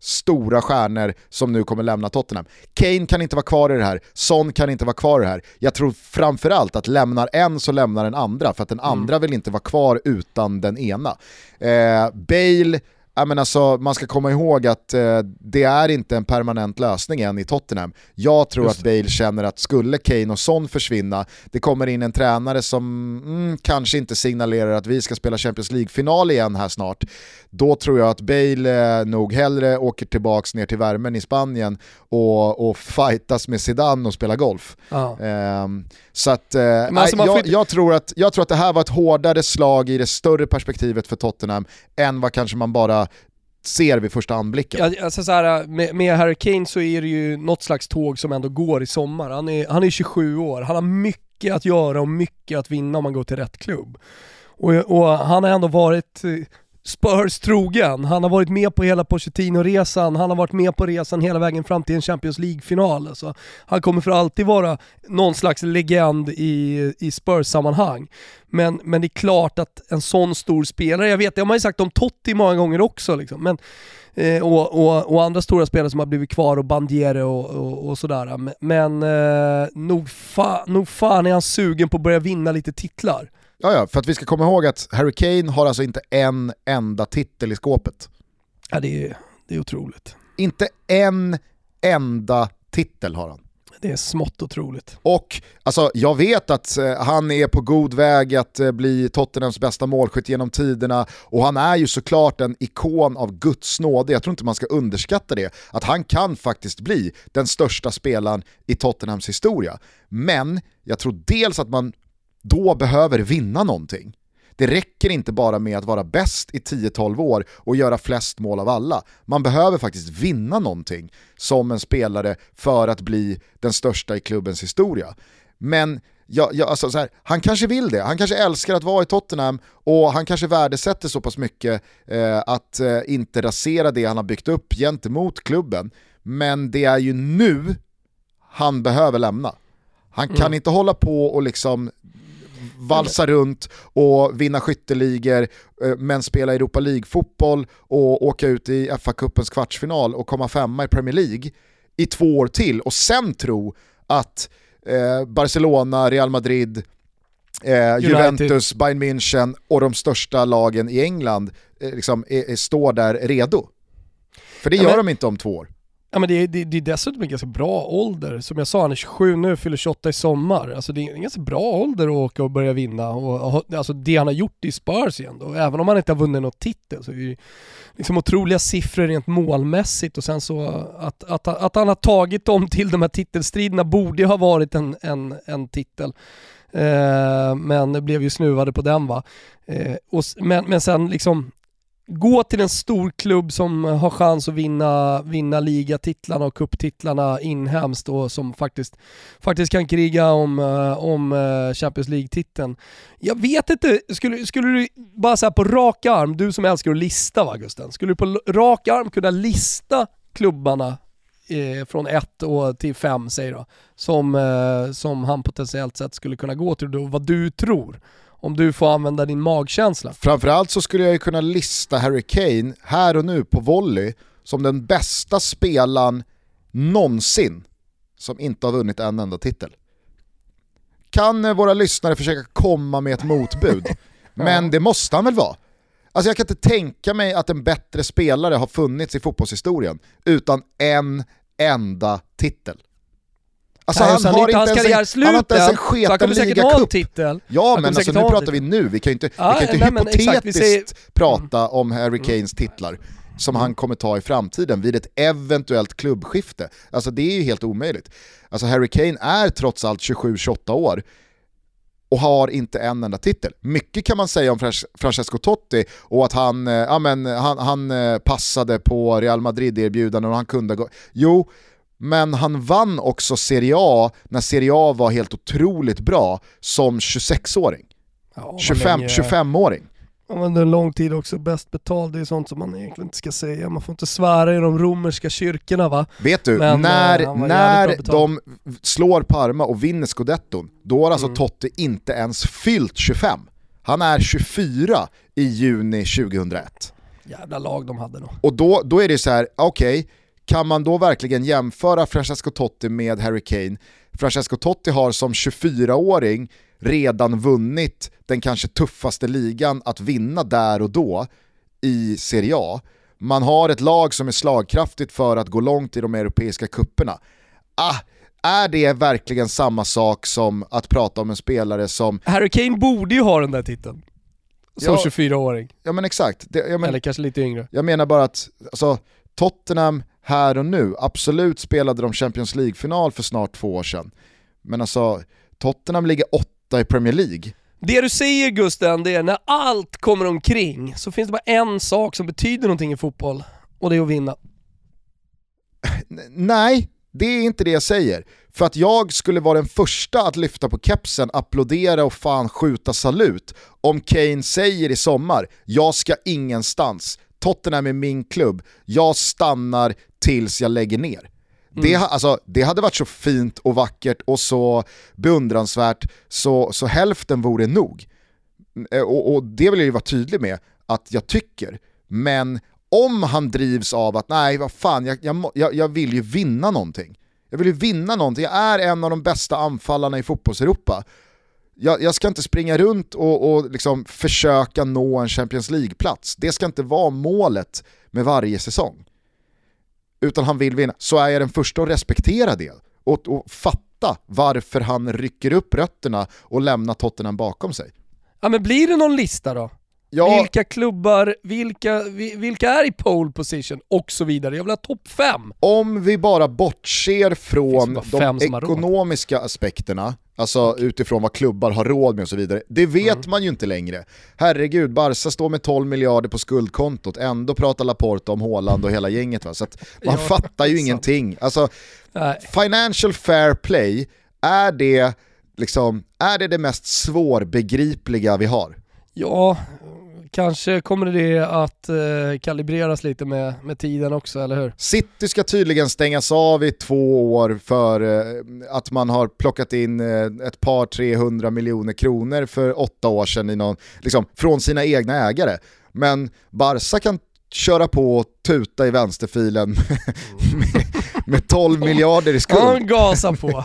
stora stjärnor som nu kommer lämna Tottenham. Kane kan inte vara kvar i det här, Son kan inte vara kvar i det här. Jag tror framförallt att lämnar en så lämnar den andra, för att den andra mm. vill inte vara kvar utan den ena. Eh, Bale Ja, men alltså, man ska komma ihåg att eh, det är inte en permanent lösning än i Tottenham. Jag tror att Bale känner att skulle Kane och Son försvinna, det kommer in en tränare som mm, kanske inte signalerar att vi ska spela Champions League-final igen här snart. Då tror jag att Bale eh, nog hellre åker tillbaka ner till värmen i Spanien och, och fightas med Zidane och spela golf. Eh, så att, eh, alltså jag, jag, tror att, jag tror att det här var ett hårdare slag i det större perspektivet för Tottenham än vad kanske man bara ser vid första anblicken. Ja, alltså så här, med, med Harry Kane så är det ju något slags tåg som ändå går i sommar. Han är, han är 27 år, han har mycket att göra och mycket att vinna om man går till rätt klubb. Och, och han har ändå varit eh, Spurs trogen. Han har varit med på hela Pochettino-resan, han har varit med på resan hela vägen fram till en Champions League-final. Alltså, han kommer för alltid vara någon slags legend i, i Spurs-sammanhang. Men, men det är klart att en sån stor spelare, jag vet, det har man ju sagt om Totti många gånger också, liksom, men, eh, och, och, och, andra stora spelare som har blivit kvar och Bandiere och, och, och sådär. Men, eh, nog, fa, nog fan är han sugen på att börja vinna lite titlar. Ja, ja, för att vi ska komma ihåg att Harry Kane har alltså inte en enda titel i skåpet. Ja, det är, det är otroligt. Inte en enda titel har han. Det är smått otroligt. Och alltså, jag vet att eh, han är på god väg att eh, bli Tottenhams bästa målskytt genom tiderna och han är ju såklart en ikon av Guds nåde. Jag tror inte man ska underskatta det, att han kan faktiskt bli den största spelaren i Tottenhams historia. Men jag tror dels att man då behöver vinna någonting. Det räcker inte bara med att vara bäst i 10-12 år och göra flest mål av alla. Man behöver faktiskt vinna någonting som en spelare för att bli den största i klubbens historia. Men ja, ja, alltså så här, han kanske vill det, han kanske älskar att vara i Tottenham och han kanske värdesätter så pass mycket eh, att eh, inte rasera det han har byggt upp gentemot klubben. Men det är ju nu han behöver lämna. Han kan mm. inte hålla på och liksom valsa runt och vinna skytteligor eh, men spela Europa League-fotboll och åka ut i FA-cupens kvartsfinal och komma femma i Premier League i två år till och sen tro att eh, Barcelona, Real Madrid, eh, Juventus, Bayern München och de största lagen i England eh, liksom, är, är, står där redo. För det ja, gör men... de inte om två år. Ja men det är, det, det är dessutom en ganska bra ålder. Som jag sa, han är 27 nu, fyller 28 i sommar. Alltså det är en ganska bra ålder att åka och börja vinna. Och, alltså det han har gjort i Spurs igen då, även om han inte har vunnit något titel så är det liksom otroliga siffror rent målmässigt och sen så att, att, att han har tagit dem till de här titelstriderna borde ha varit en, en, en titel. Eh, men blev ju snuvade på den va. Eh, och, men, men sen liksom gå till en stor klubb som har chans att vinna, vinna ligatitlarna och kupptitlarna inhemskt och som faktiskt, faktiskt kan kriga om, eh, om eh, Champions League-titeln. Jag vet inte, skulle, skulle du bara säga på rak arm, du som älskar att lista va Gusten, skulle du på rak arm kunna lista klubbarna eh, från 1 till 5, säg då, som, eh, som han potentiellt sett skulle kunna gå till och vad du tror? Om du får använda din magkänsla. Framförallt så skulle jag ju kunna lista Harry Kane här och nu på volley som den bästa spelaren någonsin som inte har vunnit en enda titel. Kan eh, våra lyssnare försöka komma med ett motbud? Men det måste han väl vara? Alltså jag kan inte tänka mig att en bättre spelare har funnits i fotbollshistorien utan en enda titel. Alltså Nej, han, har inte hans karriär slut Han har inte ens en sketen ligacup. titel. Ja men alltså nu pratar vi nu, vi kan ju inte, ah, vi kan inte nej, hypotetiskt exakt, prata mm. om Harry Kanes titlar som han kommer ta i framtiden vid ett eventuellt klubbskifte. Alltså det är ju helt omöjligt. Alltså Harry Kane är trots allt 27-28 år och har inte en enda titel. Mycket kan man säga om Francesco Totti och att han, eh, ja, men, han, han eh, passade på Real Madrid-erbjudanden och han kunde gå... Jo, men han vann också Serie A när Serie A var helt otroligt bra som 26-åring. Ja, 25, 25-åring. Han var under en lång tid också bäst betald, det är sånt som man egentligen inte ska säga. Man får inte svära i de romerska kyrkorna va. Vet du, Men, när, eh, när de slår Parma och vinner scudetton, då har alltså mm. Totti inte ens fyllt 25. Han är 24 i juni 2001. Jävla lag de hade då. Och då, då är det så här, okej, okay, kan man då verkligen jämföra Francesco Totti med Harry Kane? Francesco Totti har som 24-åring redan vunnit den kanske tuffaste ligan att vinna där och då i Serie A. Man har ett lag som är slagkraftigt för att gå långt i de europeiska kupperna. Ah, är det verkligen samma sak som att prata om en spelare som... Harry Kane borde ju ha den där titeln. Som ja, 24-åring. Ja men exakt. Det, men, Eller kanske lite yngre. Jag menar bara att alltså, Tottenham här och nu. Absolut spelade de Champions League-final för snart två år sedan. Men alltså, Tottenham ligger åtta i Premier League. Det du säger Gusten, det är när allt kommer omkring så finns det bara en sak som betyder någonting i fotboll och det är att vinna. Nej, det är inte det jag säger. För att jag skulle vara den första att lyfta på kepsen, applådera och fan skjuta salut om Kane säger i sommar, jag ska ingenstans, Tottenham är min klubb, jag stannar tills jag lägger ner. Mm. Det, alltså, det hade varit så fint och vackert och så beundransvärt så, så hälften vore nog. Eh, och, och det vill jag ju vara tydlig med att jag tycker. Men om han drivs av att nej vad fan, jag, jag, jag vill ju vinna någonting. Jag vill ju vinna någonting, jag är en av de bästa anfallarna i fotbollseuropa jag, jag, ska inte springa runt och, och liksom försöka nå en Champions League-plats. Det ska inte vara målet med varje säsong. Utan han vill vinna. Så är jag den första att respektera det och, och fatta varför han rycker upp rötterna och lämnar Tottenham bakom sig. Ja men blir det någon lista då? Ja. Vilka klubbar, vilka, vilka är i pole position och så vidare. Jag vill ha topp fem. Om vi bara bortser från de ekonomiska aspekterna, alltså utifrån vad klubbar har råd med och så vidare. Det vet mm. man ju inte längre. Herregud, Barca står med 12 miljarder på skuldkontot, ändå pratar Laporta om Håland och hela gänget. Va? Så man ja, fattar ju ingenting. Alltså, financial fair play, är det liksom, är det det mest svårbegripliga vi har? Ja, kanske kommer det att eh, kalibreras lite med, med tiden också, eller hur? City ska tydligen stängas av i två år för eh, att man har plockat in eh, ett par 300 miljoner kronor för åtta år sedan i någon, liksom, från sina egna ägare. Men Barca kan köra på och tuta i vänsterfilen med, med 12 miljarder i skuld. Han gasar på.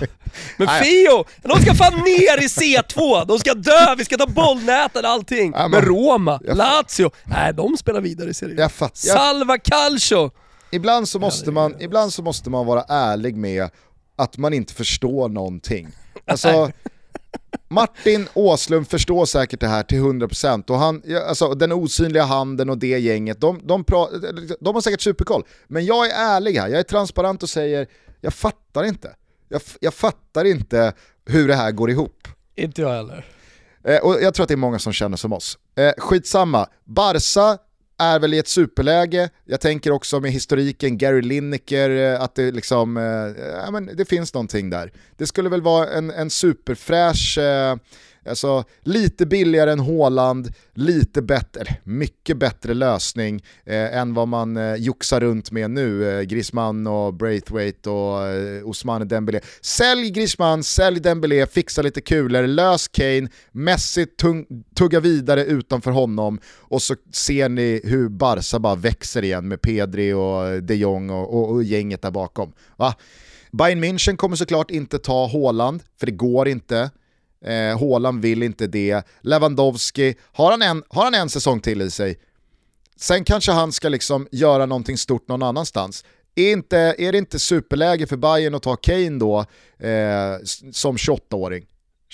Men Fio, de ska fan ner i C2, de ska dö, vi ska ta bollnäten allting. Ja, men- Men Roma, Jag- Lazio, nej de spelar vidare i Serie A. Salva Calcio! ibland, så måste man, ibland så måste man vara ärlig med att man inte förstår någonting. Alltså, Martin Åslund förstår säkert det här till 100% och han, alltså, den osynliga handen och det gänget, de, de, pra, de har säkert superkoll. Men jag är ärlig här, jag är transparent och säger, jag fattar inte. Jag, jag fattar inte hur det här går ihop. Inte jag heller. Eh, och jag tror att det är många som känner som oss. Eh, skitsamma, Barca är väl i ett superläge. Jag tänker också med historiken Gary Lineker, eh, att det liksom, eh, ja, men det finns någonting där. Det skulle väl vara en, en superfräsch, eh, alltså lite billigare än Haaland, lite bättre, eller mycket bättre lösning eh, än vad man eh, joxar runt med nu. Eh, Griezmann och Braithwaite och eh, Ousmane Dembélé. Sälj Griezmann, sälj Dembélé, fixa lite kulor, lös Kane, Messi tung, tugga vidare utanför honom och så ser ni hur Barca bara växer igen med Pedri och de Jong och, och, och gänget där bakom. Va? Bayern München kommer såklart inte ta Haaland, för det går inte. Eh, Haaland vill inte det. Lewandowski, har han, en, har han en säsong till i sig, sen kanske han ska liksom göra någonting stort någon annanstans. Är, inte, är det inte superläge för Bayern att ta Kane då eh, som 28-åring,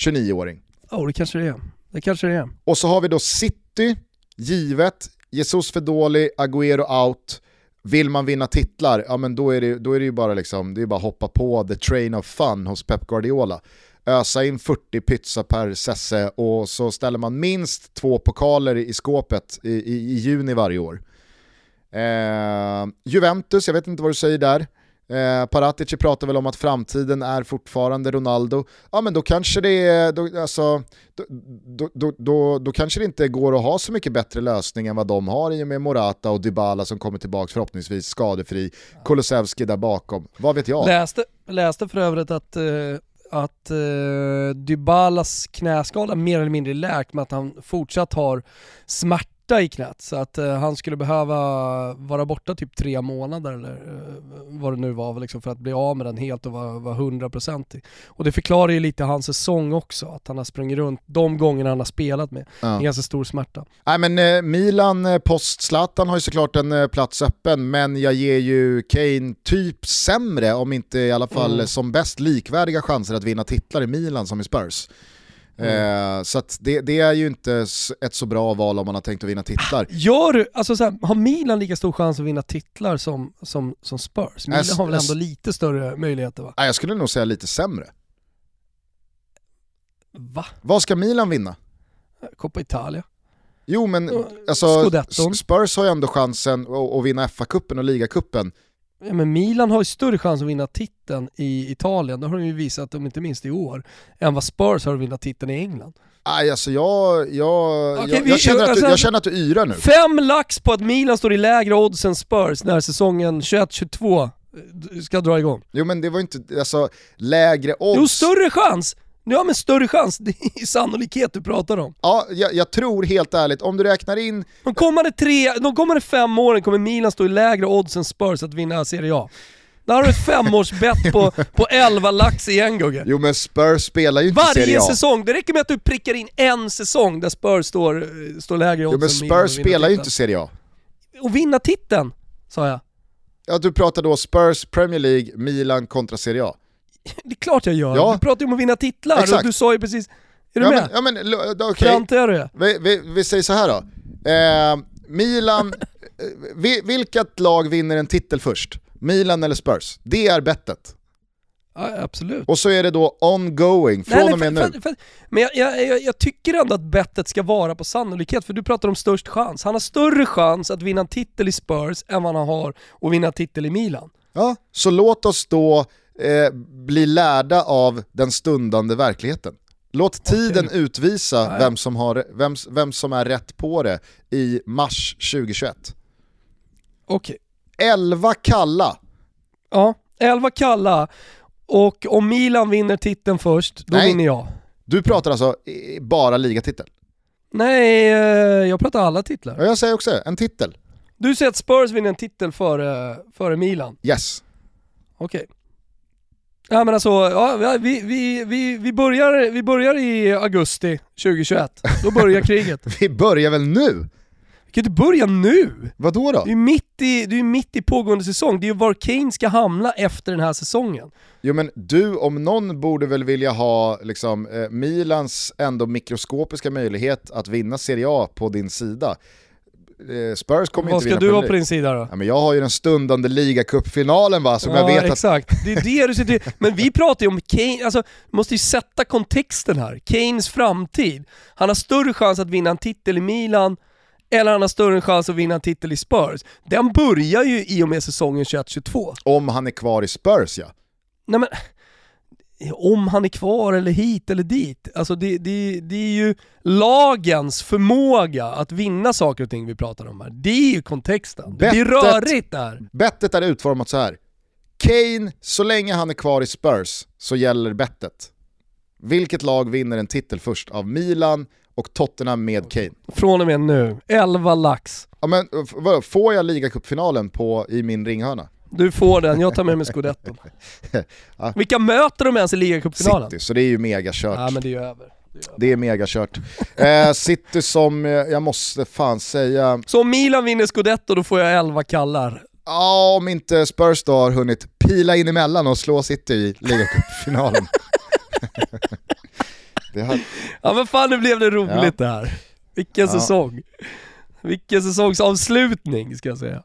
29-åring? Ja, det kanske det är. Det kanske det är. Och så har vi då City, givet, Jesus för dålig, Agüero out. Vill man vinna titlar, ja men då är det, då är det ju bara liksom, det är bara hoppa på the train of fun hos Pep Guardiola. Ösa in 40 pizza per sesse och så ställer man minst två pokaler i skåpet i, i, i juni varje år. Eh, Juventus, jag vet inte vad du säger där. Eh, Paratici pratar väl om att framtiden är fortfarande Ronaldo. Ja men då kanske det är, då, alltså, då, då, då, då, då kanske det inte går att ha så mycket bättre lösning än vad de har i och med Morata och Dybala som kommer tillbaka förhoppningsvis skadefri. Kulusevski där bakom, vad vet jag? Läste, läste för övrigt att, eh, att eh, Dybalas knäskada mer eller mindre läkt med att han fortsatt har smärta i knät. Så att eh, han skulle behöva vara borta typ tre månader eller eh, vad det nu var liksom, för att bli av med den helt och vara, vara 100% Och det förklarar ju lite hans säsong också, att han har sprungit runt de gångerna han har spelat med Ja. en ganska stor smärta. Nej men eh, Milan eh, post Zlatan har ju såklart en eh, plats öppen, men jag ger ju Kane typ sämre, om inte i alla fall Mm. som bäst likvärdiga chanser att vinna titlar i Milan som i Spurs. Eh, så det, det är ju inte ett så bra val om man har tänkt att vinna titlar. Gör du, alltså så här, har Milan lika stor chans att vinna titlar som, som, som Spurs? Milan Ass- har väl ändå ass- lite större möjligheter va? Nej, jag skulle nog säga lite sämre. Va? Vad ska Milan vinna? Coppa Italia? Jo men alltså, Scudetton. Spurs har ju ändå chansen att, att vinna FA-cupen och ligacupen. Ja, men Milan har ju större chans att vinna titeln i Italien, det har de ju visat, om inte minst i år, än vad Spurs har att vinna titeln i England. Nej alltså jag, jag, Okej, jag, vi- jag, känner att du, jag känner att du yrar nu. Fem lax på att Milan står i lägre odds än Spurs när säsongen 21-22 eh, ska dra igång. Jo men det var inte, alltså lägre odds. Jo, större chans! Ja men större chans, det är sannolikhet du pratar om. Ja, jag, jag tror helt ärligt, om du räknar in, De kommande, tre, de kommande fem åren kommer Milan stå i lägre odds än Spurs att vinna Serie A. Där har du ett femårsbett på, på 11 lax igen Gugge. jo men Spurs spelar ju inte Serie Varje A. säsong, det räcker med att du prickar in en säsong där Spurs står, står lägre odds Jo men än Milan att Spurs vinna spelar ju inte Serie A. Och vinna titeln, sa jag. Ja du pratar då Spurs, Premier League, Milan kontra Serie A. Det är klart jag gör. Ja. Du pratar ju om att vinna titlar Exakt. och du sa ju precis... Är du Ja med? men, ja, men okej, det? vi, vi, vi säger så här då. Eh, Milan, eh, vi, vilket lag vinner en titel först? Milan eller Spurs? Det är bettet. Ja, absolut. Och så är det då ongoing, från Nej, och med nej, nu. för, för, men jag, jag, jag, jag tycker ändå att bettet ska vara på sannolikhet, för du pratar om störst chans. Han har större chans att vinna en titel i Spurs än vad han har att vinna en titel i Milan. Ja, så låt oss då eh, bli lärda av den stundande verkligheten. Låt tiden Okej. utvisa vem som, har, vem, vem som är rätt på det i mars 2021. Okej. 11 kalla. Ja, 11 kalla. Och om Milan vinner titeln först, då Nej. vinner jag. Du pratar alltså bara ligatitel. Nej, eh, jag pratar alla titlar. Ja, jag säger också en titel. Du säger att Spurs vinner en titel före, före Milan. Yes. Okej. Ja men alltså, ja, vi, vi, vi, vi, börjar, vi börjar i augusti 2021. Då börjar kriget. Vi börjar väl nu? Vi kan inte börja nu! Vadå då? Det är mitt i, är mitt i pågående säsong. Det är ju var Kane ska hamna efter den här säsongen. Jo men du om någon borde väl vilja ha liksom, eh, Milans ändå mikroskopiska möjlighet att vinna Serie A på din sida. Eh, Spurs kommer Vad inte ska vinna du ha på din sida då? Ja, men jag har ju den stundande ligacupfinalen va, som ja, jag vet att... exakt. Det är det du sitter Men vi pratar ju om Kane, alltså måste ju sätta kontexten här. Kanes framtid. Han har större chans att vinna en titel i Milan, eller han har större chans att vinna en titel i Spurs. Den börjar ju i och med säsongen 21-22. Om han är kvar i Spurs ja. Nej men, om han är kvar eller hit eller dit. Alltså det, det, det är ju lagens förmåga att vinna saker och ting vi pratar om här. Det är ju kontexten. Det blir Bettet- rörigt där. Bettet är utformat så här. Kane, så länge han är kvar i Spurs så gäller bettet. Vilket lag vinner en titel först av Milan och Tottenham med Kane? Från och med nu, 11 lax. Ja, men, får jag ligacupfinalen i min ringhörna? Du får den, jag tar med mig scudetton. Ja. Vilka möter de ens i ligacupfinalen? City, så det är ju megakört. Ja men det är ju över. Det är megakört. Eh, City som, eh, jag måste fan säga, Så om Milan vinner scudetto då får jag 11 kallar. ja om inte Spurs då har hunnit pila in emellan och slå City i ligacupfinalen. har, Ja men fan nu blev det roligt det här. Vilken Ja. säsong. Vilken säsongsavslutning ska jag säga.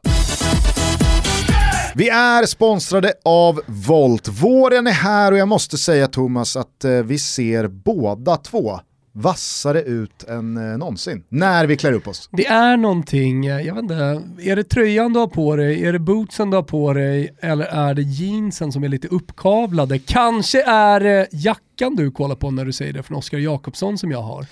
Vi är sponsrade av Volt. Våren är här och jag måste säga Thomas att eh, vi ser båda två vassare ut än eh, någonsin när vi klär upp oss. Det är någonting, eh, jag vet inte, är det tröjan du har på dig, är det bootsen du har på dig eller är det jeansen som är lite uppkavlade? Kanske är det jackan du kollar på när du säger det från Oskar Jakobsson som jag har.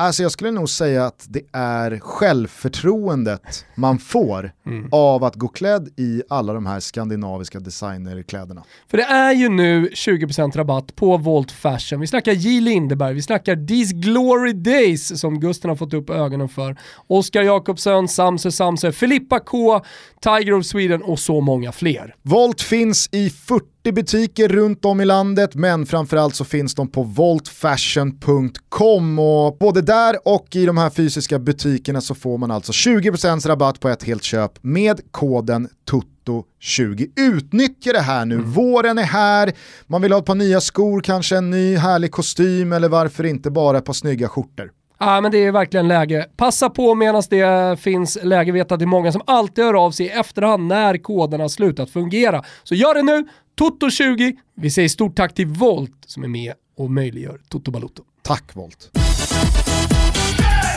Alltså jag skulle nog säga att det är självförtroendet man får av att gå klädd i alla de här skandinaviska designerkläderna. För det är ju nu 20% rabatt på Volt Fashion. Vi snackar J. Lindeberg, vi snackar These Glory Days som Gusten har fått upp ögonen för. Oskar Jakobsson, Samse Samse, Filippa K, Tiger of Sweden och så många fler. Volt finns i 40 butiker runt om i landet men framförallt så finns de på voltfashion.com och både där och i de här fysiska butikerna så får man alltså 20% rabatt på ett helt köp med koden TUTTO20. Utnyttja det här nu, våren är här, man vill ha ett par nya skor, kanske en ny härlig kostym eller varför inte bara ett par snygga skjortor. Ja men det är verkligen läge. Passa på medan det finns läge. Vet att det är många som alltid hör av sig i efterhand när koderna har slutat fungera. Så gör det nu, Toto20. Vi säger stort tack till Volt som är med och möjliggör Toto Balotto. Tack Volt.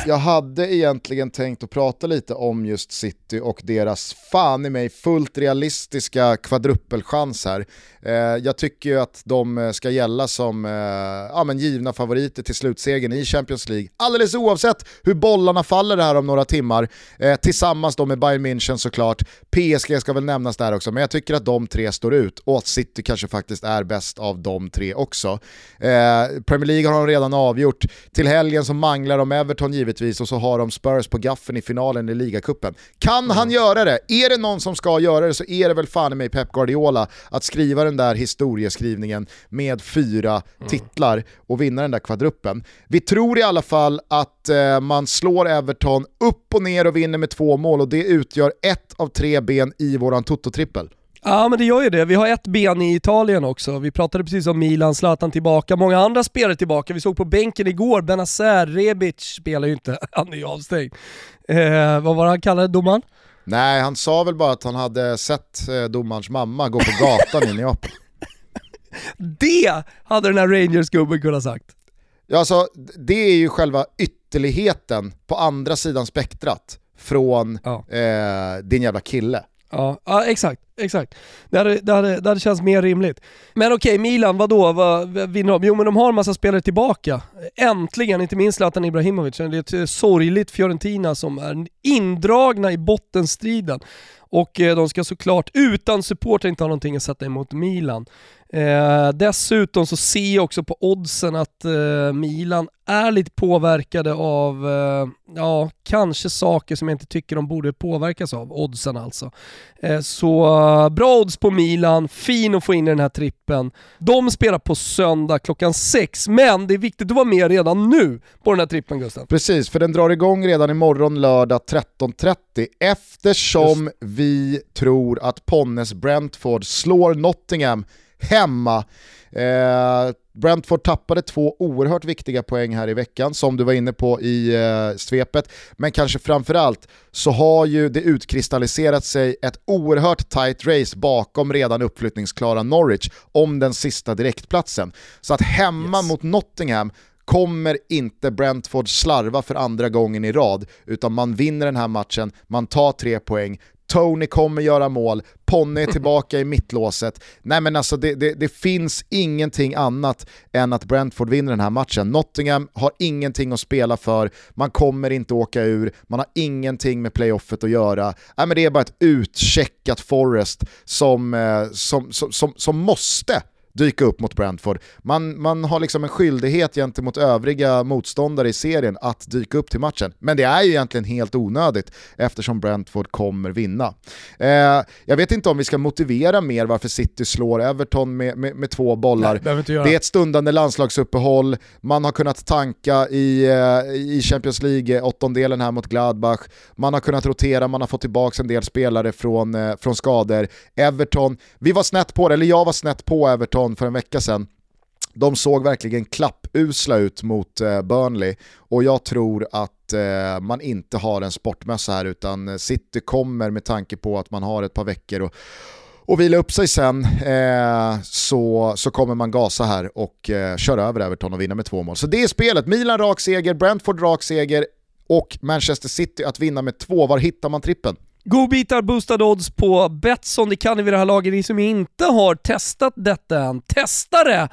Jag hade egentligen tänkt att prata lite om just City och deras fan i mig fullt realistiska kvadruppelchans här. Eh, jag tycker ju att de eh, ska gälla som eh, ja, men givna favoriter till slutsegern i Champions League. Alldeles oavsett hur bollarna faller här om några timmar. Tillsammans då med Bayern München såklart. PSG ska väl nämnas där också, men jag tycker att de tre står ut och att City kanske faktiskt är bäst av de tre också. Premier League har de redan avgjort. Till helgen så manglar de Everton givetvis och så har de Spurs på gaffen i finalen i ligacupen. Kan han göra det? Är det någon som ska göra det så är det väl fan i mig Pep Guardiola att skriva den där historieskrivningen med fyra titlar och vinna den där kvadruppen. Vi tror i alla fall att eh, man slår Everton upp och ner och vinner med två mål och det utgör ett av tre ben i våran Toto-trippel. Ja men det gör ju det. Vi har ett ben i Italien också. Vi pratade precis om Milan, Zlatan tillbaka, många andra spelare tillbaka. Vi såg på bänken igår, Benazer, Rebic spelar ju inte, han är ju avstängd. Eh, vad var det han kallade domaren? Nej, han sa väl bara att han hade sett eh, domarens mamma gå på gatan i Neapel. Det hade den här Rangers-gubben kunnat sagt. Ja, alltså, det är ju själva ytterligheten på andra sidan spektrat från Ja. eh, din jävla kille. Ja, ja exakt. exakt. Det hade, det, hade, det hade känts mer rimligt. Men okej, Milan, vadå? Vad vinner de? Jo men de har en massa spelare tillbaka. Äntligen, inte minst Zlatan Ibrahimovic. Det är ett eh, sorgligt Fiorentina som är indragna i bottenstriden. Och eh, de ska såklart utan supporter inte ha någonting att sätta emot Milan. Eh, dessutom så ser jag också på oddsen att eh, Milan är lite påverkade av, eh, ja, kanske saker som jag inte tycker de borde påverkas av, oddsen alltså. Eh, så uh, bra odds på Milan, fin att få in i den här trippen. De spelar på söndag klockan sex, men det är viktigt att vara med redan nu på den här trippen Gusten. Precis, för den drar igång redan imorgon lördag 13.30 eftersom Just. vi tror att Ponnes Brentford slår Nottingham hemma. Eh, Brentford tappade två oerhört viktiga poäng här i veckan, som du var inne på i eh, svepet. Men kanske framförallt så har ju det utkristalliserat sig ett oerhört tight race bakom redan uppflyttningsklara Norwich om den sista direktplatsen. Så att hemma yes. mot Nottingham kommer inte Brentford slarva för andra gången i rad, utan man vinner den här matchen, man tar tre poäng, Tony kommer göra mål, Ponne är tillbaka i mittlåset. Nej men alltså det, det, det, finns ingenting annat än att Brentford vinner den här matchen. Nottingham har ingenting att spela för, man kommer inte åka ur, man har ingenting med playoffet att göra. Nej men det är bara ett utcheckat Forest som, eh, som, som, som, som måste dyka upp mot Brentford. Man, man har liksom en skyldighet gentemot övriga motståndare i serien att dyka upp till matchen. Men det är ju egentligen helt onödigt eftersom Brentford kommer vinna. Eh, jag vet inte om vi ska motivera mer varför City slår Everton med, med, med två bollar. Nej, det, är ett stundande landslagsuppehåll, man har kunnat tanka i, eh, i Champions League åttondelen här mot Gladbach, man har kunnat rotera, man har fått tillbaka en del spelare från, eh, från skador. Everton, vi var snett på det, eller jag var snett på Everton Everton för en vecka sedan. De såg verkligen klappusla ut mot eh, Burnley och jag tror att eh, man inte har en sportmössa här utan eh, City kommer med tanke på att man har ett par veckor och, och vila upp sig sen eh, så, så kommer man gasa här och eh, köra över Everton och vinna med två mål. Så det är spelet, Milan rak seger, Brentford rak seger och Manchester City att vinna med två. Var hittar man trippen? Godbitar, boostade odds på Betsson, det kan ni vid det här laget. Ni som inte har testat detta än, testa det!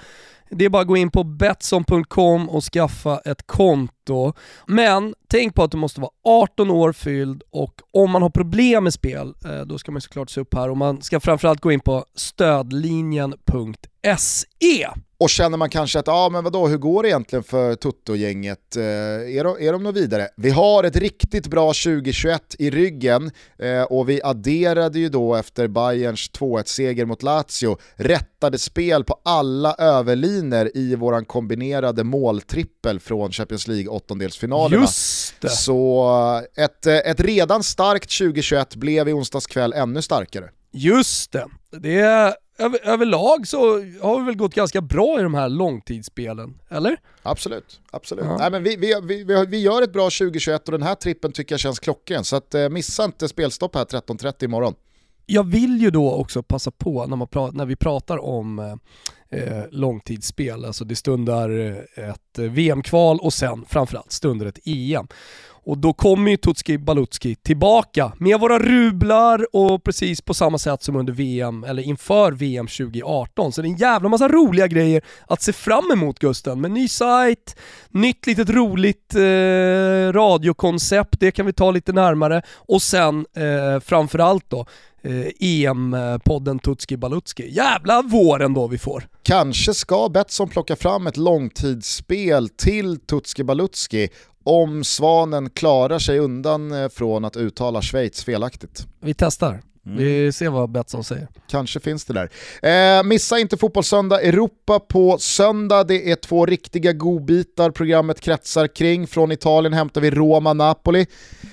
Det är bara att gå in på Betsson.com och skaffa ett konto. Men tänk på att du måste vara 18 år fylld och om man har problem med spel, eh, då ska man såklart se upp här och man ska framförallt gå in på stödlinjen.se. Och känner man kanske att, ja ah, men vadå, hur går det egentligen för Toto-gänget? Eh, är, de, är de något vidare? Vi har ett riktigt bra 2021 i ryggen eh, och vi adderade ju då efter Bayerns 2-1-seger mot Lazio rättade spel på alla överliner i våran kombinerade måltrippel från Champions League åttondelsfinalerna. Just det! Så eh, ett, eh, ett redan starkt 2021 blev i onsdags kväll ännu starkare. Just det! Det över, överlag så har vi väl gått ganska bra i de här långtidsspelen, eller? Absolut, absolut. Ja. Nej, men vi, vi, vi, vi gör ett bra 2021 och den här trippen tycker jag känns klockren, så att, eh, missa inte spelstopp här 13.30 imorgon. Jag vill ju då också passa på när, man pra när vi pratar om eh, eh långtidsspel, alltså det stundar eh, ett VM-kval och sen framförallt stundar ett EM. Och då kommer ju Tutski Balutski tillbaka med våra rublar och precis på samma sätt som under VM, eller inför VM 2018. Så det är en jävla massa roliga grejer att se fram emot Gusten. Med ny sajt, nytt litet roligt eh, radiokoncept, det kan vi ta lite närmare. Och sen eh, framförallt då EM-podden Tutski Balutski. Jävla våren då vi får. Kanske ska Betsson plocka fram ett långtidsspel till Tutski Balutski om Svanen klarar sig undan eh, från att uttala Schweiz felaktigt. Vi testar. Mm. Vi ser vad Betsson säger. Kanske finns det där. Eh, missa inte Fotbollssöndag Europa på söndag. Det är två riktiga godbitar programmet kretsar kring. Från Italien hämtar vi Roma-Napoli.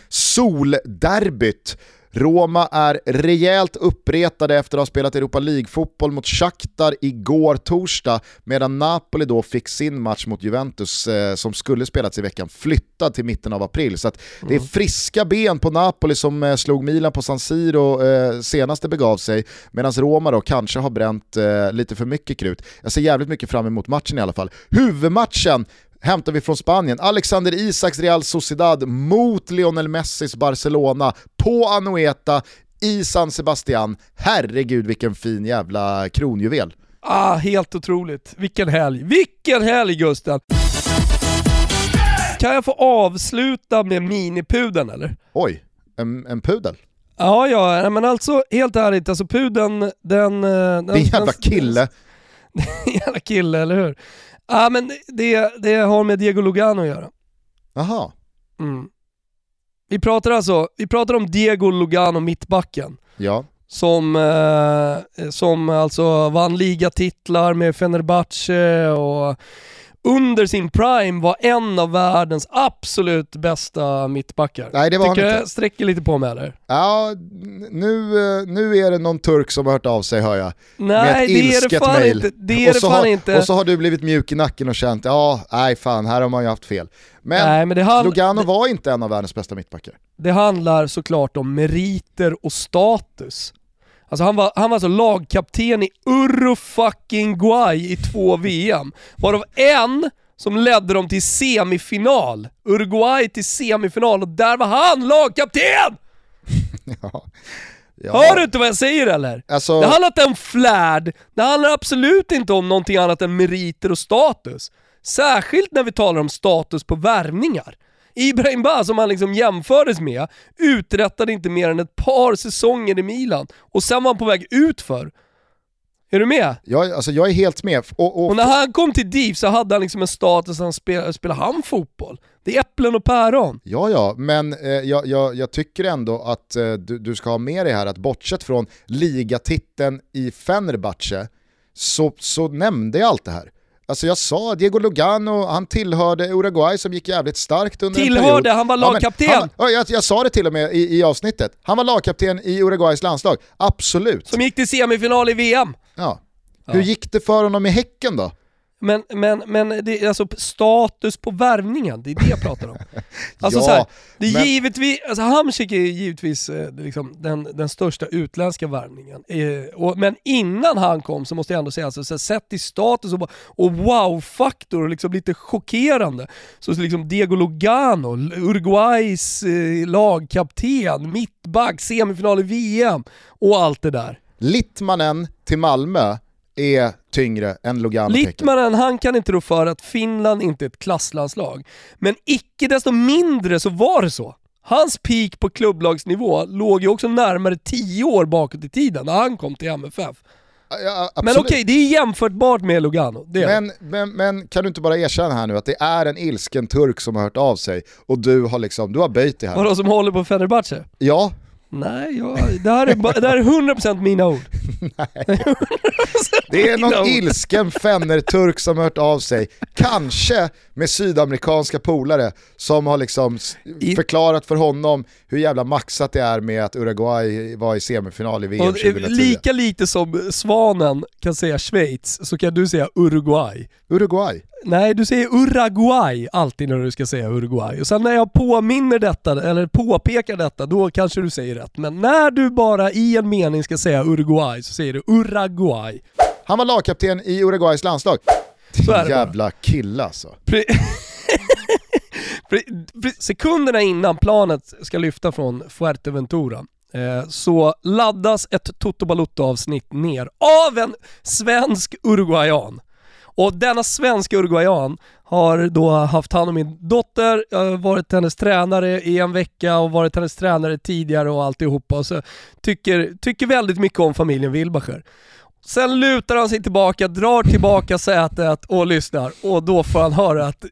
Solderbyt Roma är rejält uppretade efter att ha spelat Europa League-fotboll mot Shakhtar igår torsdag, medan Napoli då fick sin match mot Juventus eh, som skulle spelats i veckan flyttad till mitten av april. Så mm. det är mm. friska ben på Napoli som eh, slog Milan på San Siro eh, senast det begav sig, medan Roma då kanske har bränt eh, lite för mycket krut. Jag ser jävligt mycket fram emot matchen i alla fall. Huvudmatchen hämtar vi från Spanien. Alexander Isaks Real Sociedad mot Lionel Messis Barcelona på Anoeta i San Sebastian. Herregud vilken fin jävla kronjuvel. Ah, helt otroligt. Vilken helg. Vilken helg Gusten! Kan jag få avsluta med minipudeln eller? Oj, en, en pudel? Ja, ja, men alltså helt ärligt, alltså pudeln, den... eh, den Din jävla den- kille. jävla kille, eller hur? Ja men det, det har med Diego Lugano att göra. Jaha. Mm. Vi pratar alltså, vi pratar om Diego Lugano, mittbacken. Ja. Som, eh, som alltså vann ligatitlar med Fenerbahce och under sin prime var en av världens absolut bästa mittbackar. Nej, det var han Tycker inte. jag sträcker lite på mig eller? Ja, nu, eh, nu är det någon turk som har hört av sig hör jag. Nej det är det fan mail. inte. Det är det fan har, inte. och så har du blivit mjuk i nacken och känt, ja, nej fan, här har man ju haft fel. Men Nej, men det, hand, Lugano var inte en av världens bästa mittbackar. det handlar såklart om meriter och status. Alltså han var, han var alltså lagkapten i Uruguay i två VM, varav en som ledde dem till semifinal. Uruguay till semifinal och där var han lagkapten! ja. Ja. Hör du inte vad jag säger eller? Alltså, Det handlar inte om flärd, det handlar absolut inte om någonting annat än meriter och status. Särskilt när vi talar om status på värvningar. Ibrahim Ba, som han liksom jämfördes med, uträttade inte mer än ett par säsonger i Milan och sen var han på väg ut för. Är du med? jag, alltså, jag är helt med. Och, och, Och när han kom till DIF så hade han liksom en status, han spelade, spelade han fotboll? Det är äpplen och päron. Ja, ja, men eh, jag, jag, jag tycker ändå att eh, du, du ska ha med dig här att bortsett från ligatiteln i Fenerbahce så, så nämnde jag allt det här. Alltså jag sa, Diego Lugano, han tillhörde Uruguay som gick jävligt starkt under Tillhörde, han var lagkapten. han ja, jag, jag sa det till och med i, i avsnittet. Han var lagkapten i Uruguays landslag, absolut. Som gick till semifinal i VM. Ja. Hur gick det för honom i Häcken då? Men, men, men det är alltså status på värvningen, det är det jag pratar om. Alltså Ja, så här, det är men- givetvis, alltså Hamsik är givetvis eh, liksom den, den största utländska värvningen. Eh, och, men innan han kom så måste jag ändå säga, alltså, så här, sett i status och, och wow-faktor och liksom lite chockerande, så liksom Diego Lugano, Uruguays eh, lagkapten, mittback, semifinal i VM och allt det där. Littmanen till Malmö är tyngre än Lugano. Littmanen, han kan inte rå för att Finland inte är ett klasslanslag. Men icke desto mindre så var det så. Hans peak på klubblagsnivå låg ju också närmare 10 år bakåt i tiden när han kom till MFF. Ja, Men okej, det är jämförbart med Lugano. Men, men, men kan du inte bara erkänna här nu att det är en ilsken turk som har hört av sig och du har liksom, du har böjt det här. Vadå som håller på Fenerbahce? Ja, Nej, jag, det, här är, det här är 100% mina ord. det är någon ilsken fenner-turk som har hört av sig. Kanske med sydamerikanska polare som har liksom förklarat för honom hur jävla maxat det är med att Uruguay var i semifinal i VM Och, eh, 2010. lika lite som Svanen kan säga Schweiz, så kan du säga Uruguay. Uruguay. Nej, du säger Uruguay alltid när du ska säga Uruguay. Och sen när jag påminner detta, eller påpekar detta, då kanske du säger rätt. Men när du bara i en mening ska säga Uruguay så säger du Uruguay. Han var lagkapten i Uruguays landslag. Jävla kille alltså. Sekunderna innan planet ska lyfta från Fuerteventura eh, så laddas ett Toto Balotto-avsnitt ner av en svensk uruguayan. Och denna svenska uruguayan har då haft hand om min dotter, varit hennes tränare i en vecka och varit hennes tränare tidigare och alltihopa. Och så tycker, tycker väldigt mycket om familjen Wilbacher. Sen lutar han sig tillbaka, drar tillbaka sätet och lyssnar och då får han höra att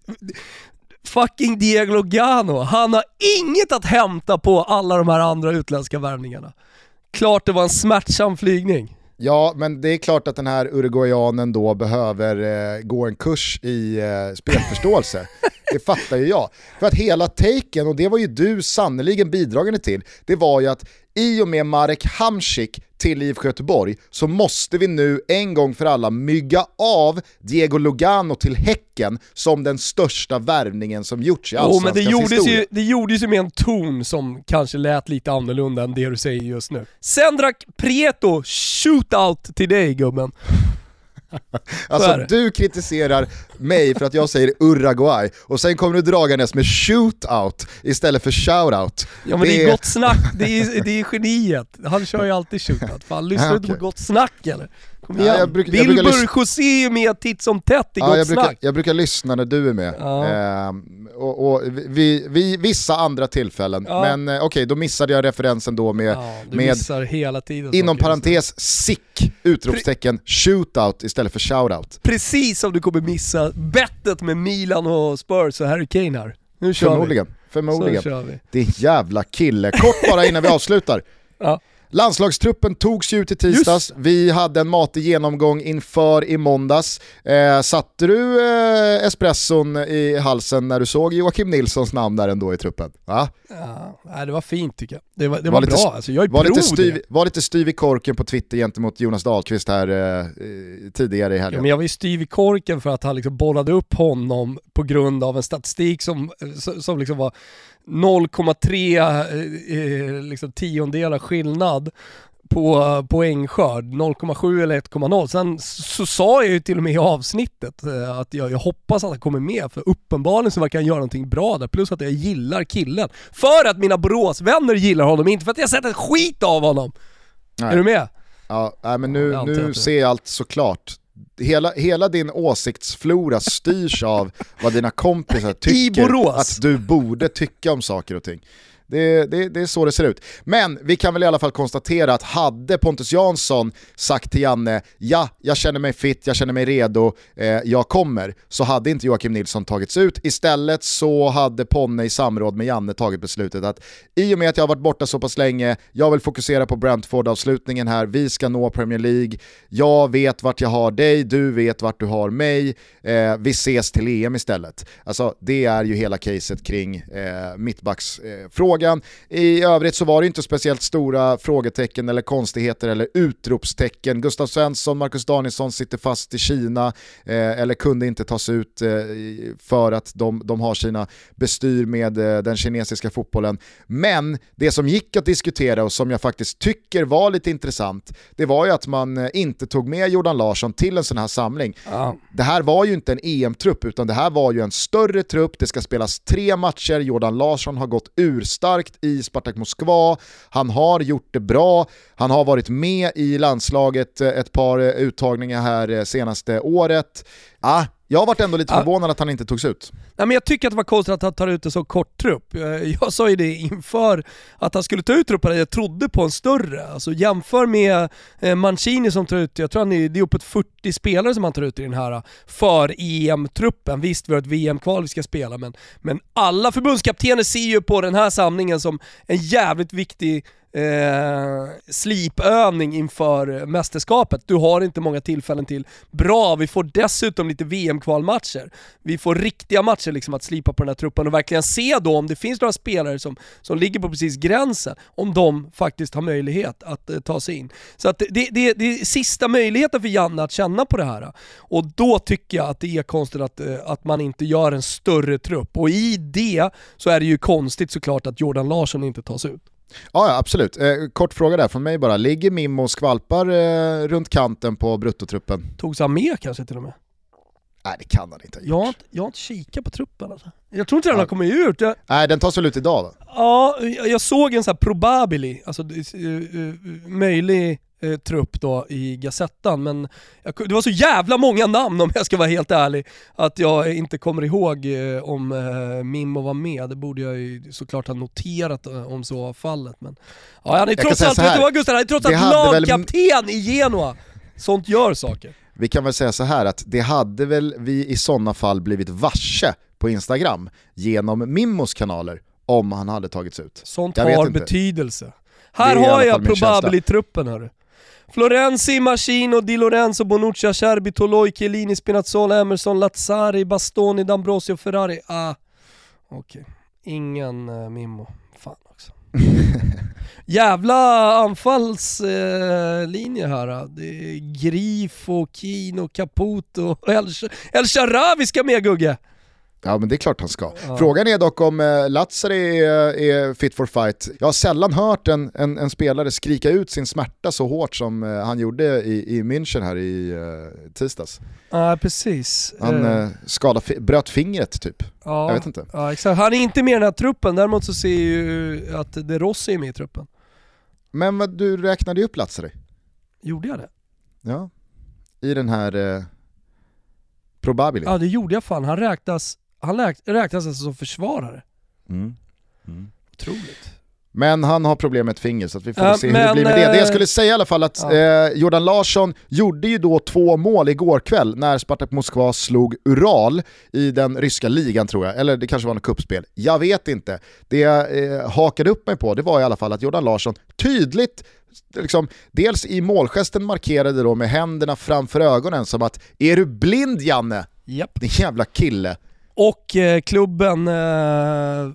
fucking Diego Lugano, han har inget att hämta på alla de här andra utländska värvningarna. Klart det var en smärtsam flygning. Ja, men det är klart att den här uruguayanen då behöver eh, gå en kurs i eh, spelförståelse. det fattar ju jag. För att hela taken, och det var ju du sannoliken bidragande till, det var ju att i och med Marek Hamsik till IFK Göteborg så måste vi nu en gång för alla mygga av Diego Lugano till Häcken som den största värvningen som gjorts i Jo men det Allsvenskans gjordes, historia. ju, det gjordes ju med en ton som kanske lät lite annorlunda än det du säger just nu. Sen drack Prieto shootout till dig gubben. Alltså du kritiserar mig för att jag säger Uruguay och sen kommer du dragandes med shootout istället för shoutout. Ja men det, det är gott snack, det är, det är geniet. Han kör ju alltid shootout. Fan, lyssnar du inte på gott snack eller? Kom igen. Ja, jag bruk, jag Wilbur José är med titt som tätt i ja, gott jag snack. Brukar, jag brukar lyssna när du är med. Ja. Ehm, och, och vi, vi, vissa andra tillfällen, ja. men eh, okej okay, då missade jag referensen då med, ja, med hela tiden inom parentes sick, utropstecken, shootout istället för shoutout. Precis som du kommer missa bettet med Milan och Spurs och Harry Kane här. Nu kör Förmodligen. vi. Förmodligen. Din jävla kille. Kort bara innan vi avslutar. Ja. Landslagstruppen togs ju ut i tisdags, Just. vi hade en matig genomgång inför i måndags. Eh, satte du eh, espresson i halsen när du såg Joakim Nilssons namn där ändå i truppen? Va? Ja, det var fint tycker jag. Det var, det var, var bra, alltså, jag är var lite, styv, var lite styv i korken på Twitter gentemot Jonas Dahlqvist här eh, tidigare i helgen. Ja, men jag var ju styv i korken för att han liksom bollade upp honom på grund av en statistik som, som liksom var 0,3 eh, liksom tiondelar skillnad på poängskörd, 0,7 eller 1,0. Sen så sa jag ju till och med i avsnittet eh, att jag, jag hoppas att han kommer med, för uppenbarligen så verkar han göra någonting bra där, plus att jag gillar killen. För att mina Boråsvänner gillar honom, inte för att jag sett ett skit av honom. Nej. Är du med? Ja, men nu, nu ser jag allt såklart hela, hela din åsiktsflora styrs av vad dina kompisar tycker att du borde tycka om saker och ting. Det, det, det, är så det ser ut. Men vi kan väl i alla fall konstatera att hade Pontus Jansson sagt till Janne ja, jag känner mig fit, jag känner mig redo, eh, jag kommer, så hade inte Joakim Nilsson tagits ut. Istället så hade Ponne i samråd med Janne tagit beslutet att i och med att jag har varit borta så pass länge, jag vill fokusera på Brentford-avslutningen här, vi ska nå Premier League, jag vet vart jag har dig, du vet vart du har mig, eh, vi ses till EM istället. Alltså det är ju hela caset kring eh, mittbacksfrågan eh, frågan. I övrigt så var det inte speciellt stora frågetecken eller konstigheter eller utropstecken. Gustav Svensson, Marcus Danielsson sitter fast i Kina eh, eller kunde inte tas ut eh, för att de, de har sina bestyr med eh, den kinesiska fotbollen. Men det som gick att diskutera och som jag faktiskt tycker var lite intressant, det var ju att man eh, inte tog med Jordan Larsson till en sån här samling. Ja. Det här var ju inte en EM-trupp utan det här var ju en större trupp, det ska spelas tre matcher, Jordan Larsson har gått urstarkt starkt i Spartak Moskva, han har gjort det bra, han har varit med i landslaget eh, ett par eh, uttagningar här eh, senaste året. Ah, jag varit ändå lite förvånad att han inte togs ut. Nej, men jag tycker att det var konstigt att han tar ut en så kort trupp. Jag sa ju det inför att han skulle ta ut truppen, jag trodde på en större. Alltså jämför med Mancini som tar ut, jag tror han är, det är uppåt 40 spelare som han tar ut i den här för EM-truppen. Visst, vi har ett VM-kval vi ska spela, men, men alla förbundskaptener ser ju på den här samlingen som en jävligt viktig eh, slipövning inför mästerskapet. Du har inte många tillfällen till. Bra, vi får dessutom lite VM-kvalmatcher. Vi får riktiga matcher liksom att slipa på den här truppen och verkligen se då om det finns några spelare som, som ligger på precis gränsen, om de faktiskt har möjlighet att eh, ta sig in. Så att det, det, det är sista möjligheten för Janne att känna på det här. Och då tycker jag att det är konstigt att, eh, att man inte gör en större trupp. Och i det så är det ju konstigt såklart att Jordan Larsson inte tas ut. Ja, absolut. Eh, kort fråga där från mig bara. Ligger Mimmo och skvalpar eh, runt kanten på bruttotruppen? Togs han med kanske till och med? Nej det kan han inte ha gjort. Jag har inte, jag har inte kikat på truppen alltså. Jag tror inte den har kommit ut. Jag... Nej den tas väl ut idag då? Ja, jag såg en sån här probabili, alltså uh, möjlig eh, trupp då i Gazettan, men jag, det var så jävla många namn om jag ska vara helt ärlig, att jag inte kommer ihåg eh, om eh, Mimmo var med. Det borde jag ju såklart ha noterat eh, om så var fallet. Men, ja, han är trots allt, vet du vad Gustav, han är trots allt lagkapten väl... i Genoa. Sånt gör saker. Vi kan väl säga så här att det hade väl vi i sådana fall blivit varse på Instagram genom Mimmos kanaler om han hade tagits ut. Sånt jag har betydelse. Här har jag probably-truppen hörru. Florenzi, Machino, Di Lorenzo, Bonucci, Acerbi, Toloi, Chiellini, Spinazzola, Emerson, Lazzari, Bastoni, D'Ambrosio, Ferrari. Ah, okej. Okay. Ingen uh, Mimmo. Fan också. Jävla anfallslinje uh, här. Uh. Det är Grifo, Kino, Caputo, El, El Sharawi ska med Gugge. Ja men det är klart han ska. Ja. Frågan är dock om eh, Lazzari är, är, fit for fight. Jag har sällan hört en, en, en, spelare skrika ut sin smärta så hårt som eh, han gjorde i, i München här i eh, tisdags. Ja precis. Han eh, skadade, bröt fingret typ. Ja. Jag vet inte. Ja exakt. Han är inte med i den här truppen, däremot så ser jag ju att De Rossi är med i truppen. Men vad, du räknade ju upp Lazzari. Gjorde jag det? Ja. I den här eh, Probabili. Ja det gjorde jag fan. Han räknas han räknas alltså som försvarare. Mm. Mm. Otroligt. Men han har problem med ett finger så vi får ja, se men, hur det blir med det. Det jag skulle säga i alla fall att ja. eh, Jordan Larsson gjorde ju då två mål igår kväll när Spartak Moskva slog Ural i den ryska ligan tror jag, eller det kanske var något kuppspel. Jag vet inte. Det jag eh, hakade upp mig på det var i alla fall att Jordan Larsson tydligt Liksom, dels i målgesten markerade då med händerna framför ögonen som att “Är du blind Janne?” Japp. Din jävla kille. Och eh, klubben eh,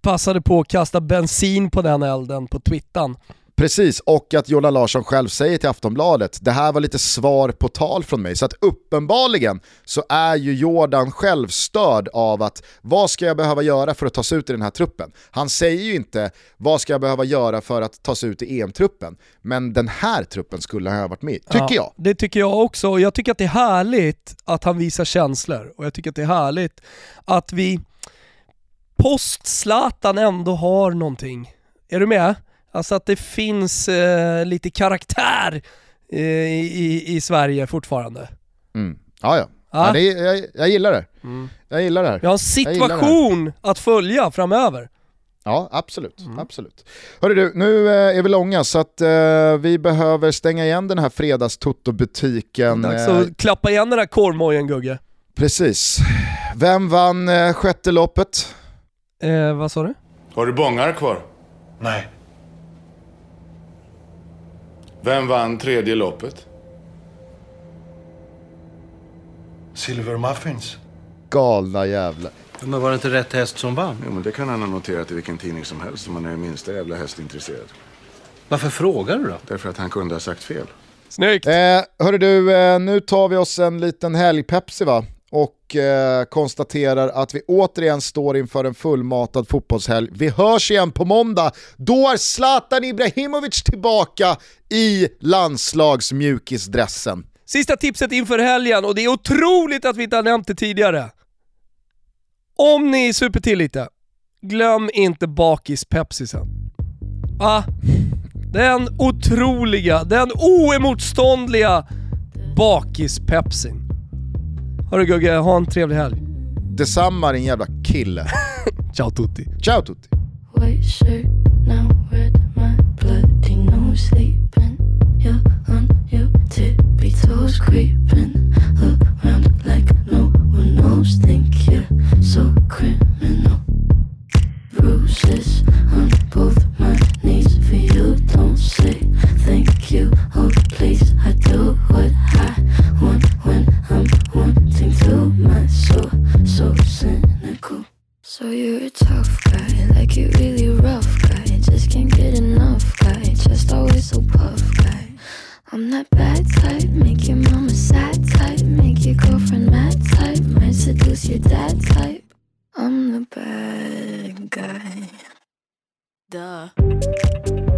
passade på att kasta bensin på den elden på twittan. Precis, och att Jonas Larsson själv säger till Aftonbladet, det här var lite svar på tal från mig. Så att uppenbarligen så är ju Jordan själv störd av att vad ska jag behöva göra för att ta sig ut i den här truppen? Han säger ju inte vad ska jag behöva göra för att ta sig ut i EM-truppen. Men den här truppen skulle han ha varit med i, tycker ja, jag. Det tycker jag också, och jag tycker att det är härligt att han visar känslor. Och jag tycker att det är härligt att vi post-Zlatan ändå har någonting. Är du med? Alltså att det finns eh, lite karaktär eh, i, i Sverige fortfarande. Mm. Ja, ja. ja. ja det, jag, jag gillar det. Mm. Jag gillar det här. Vi har en situation att följa framöver. Ja, absolut. Mm. absolut. Hörru du, nu eh, är vi långa så att eh, vi behöver stänga igen den här fredagstotto-butiken. Dags att eh, klappa igen den här korvmojen Gugge. Precis. Vem vann eh, sjätte loppet? Eh, vad sa du? Har du bångar kvar? Nej. Vem vann tredje loppet? Silver Muffins. Galna jävlar. Men var det inte rätt häst som vann? Jo, men det kan han ha noterat i vilken tidning som helst om man är minsta jävla hästintresserad. Varför frågar du då? Därför att han kunde ha sagt fel. Snyggt! Eh, hörru du, eh, nu tar vi oss en liten helgpepsi va? Och eh, konstaterar att vi återigen står inför en fullmatad fotbollshelg. Vi hörs igen på måndag. Då är Zlatan Ibrahimovic tillbaka i landslagsmjukisdressen. Sista tipset inför helgen och det är otroligt att vi inte har nämnt det tidigare. Om ni super till lite, glöm inte bakis-pepsisen. Ah, den otroliga, den oemotståndliga bakis-pepsin. Hörru Gugge, ha en trevlig helg. Detsamma din jävla kille. Ciao tutti. Ciao tutti. creeping around like no one knows. Think you're so criminal. Bruises on both my knees for you. Don't say thank you. Oh, please, I do what I want when I'm. Soul, so cynical. So you're a tough guy, like you really rough guy. Just can't get enough guy, just always so puff guy. I'm that bad type, make your mama sad type, make your girlfriend mad type, might seduce your dad type. I'm the bad guy. Duh.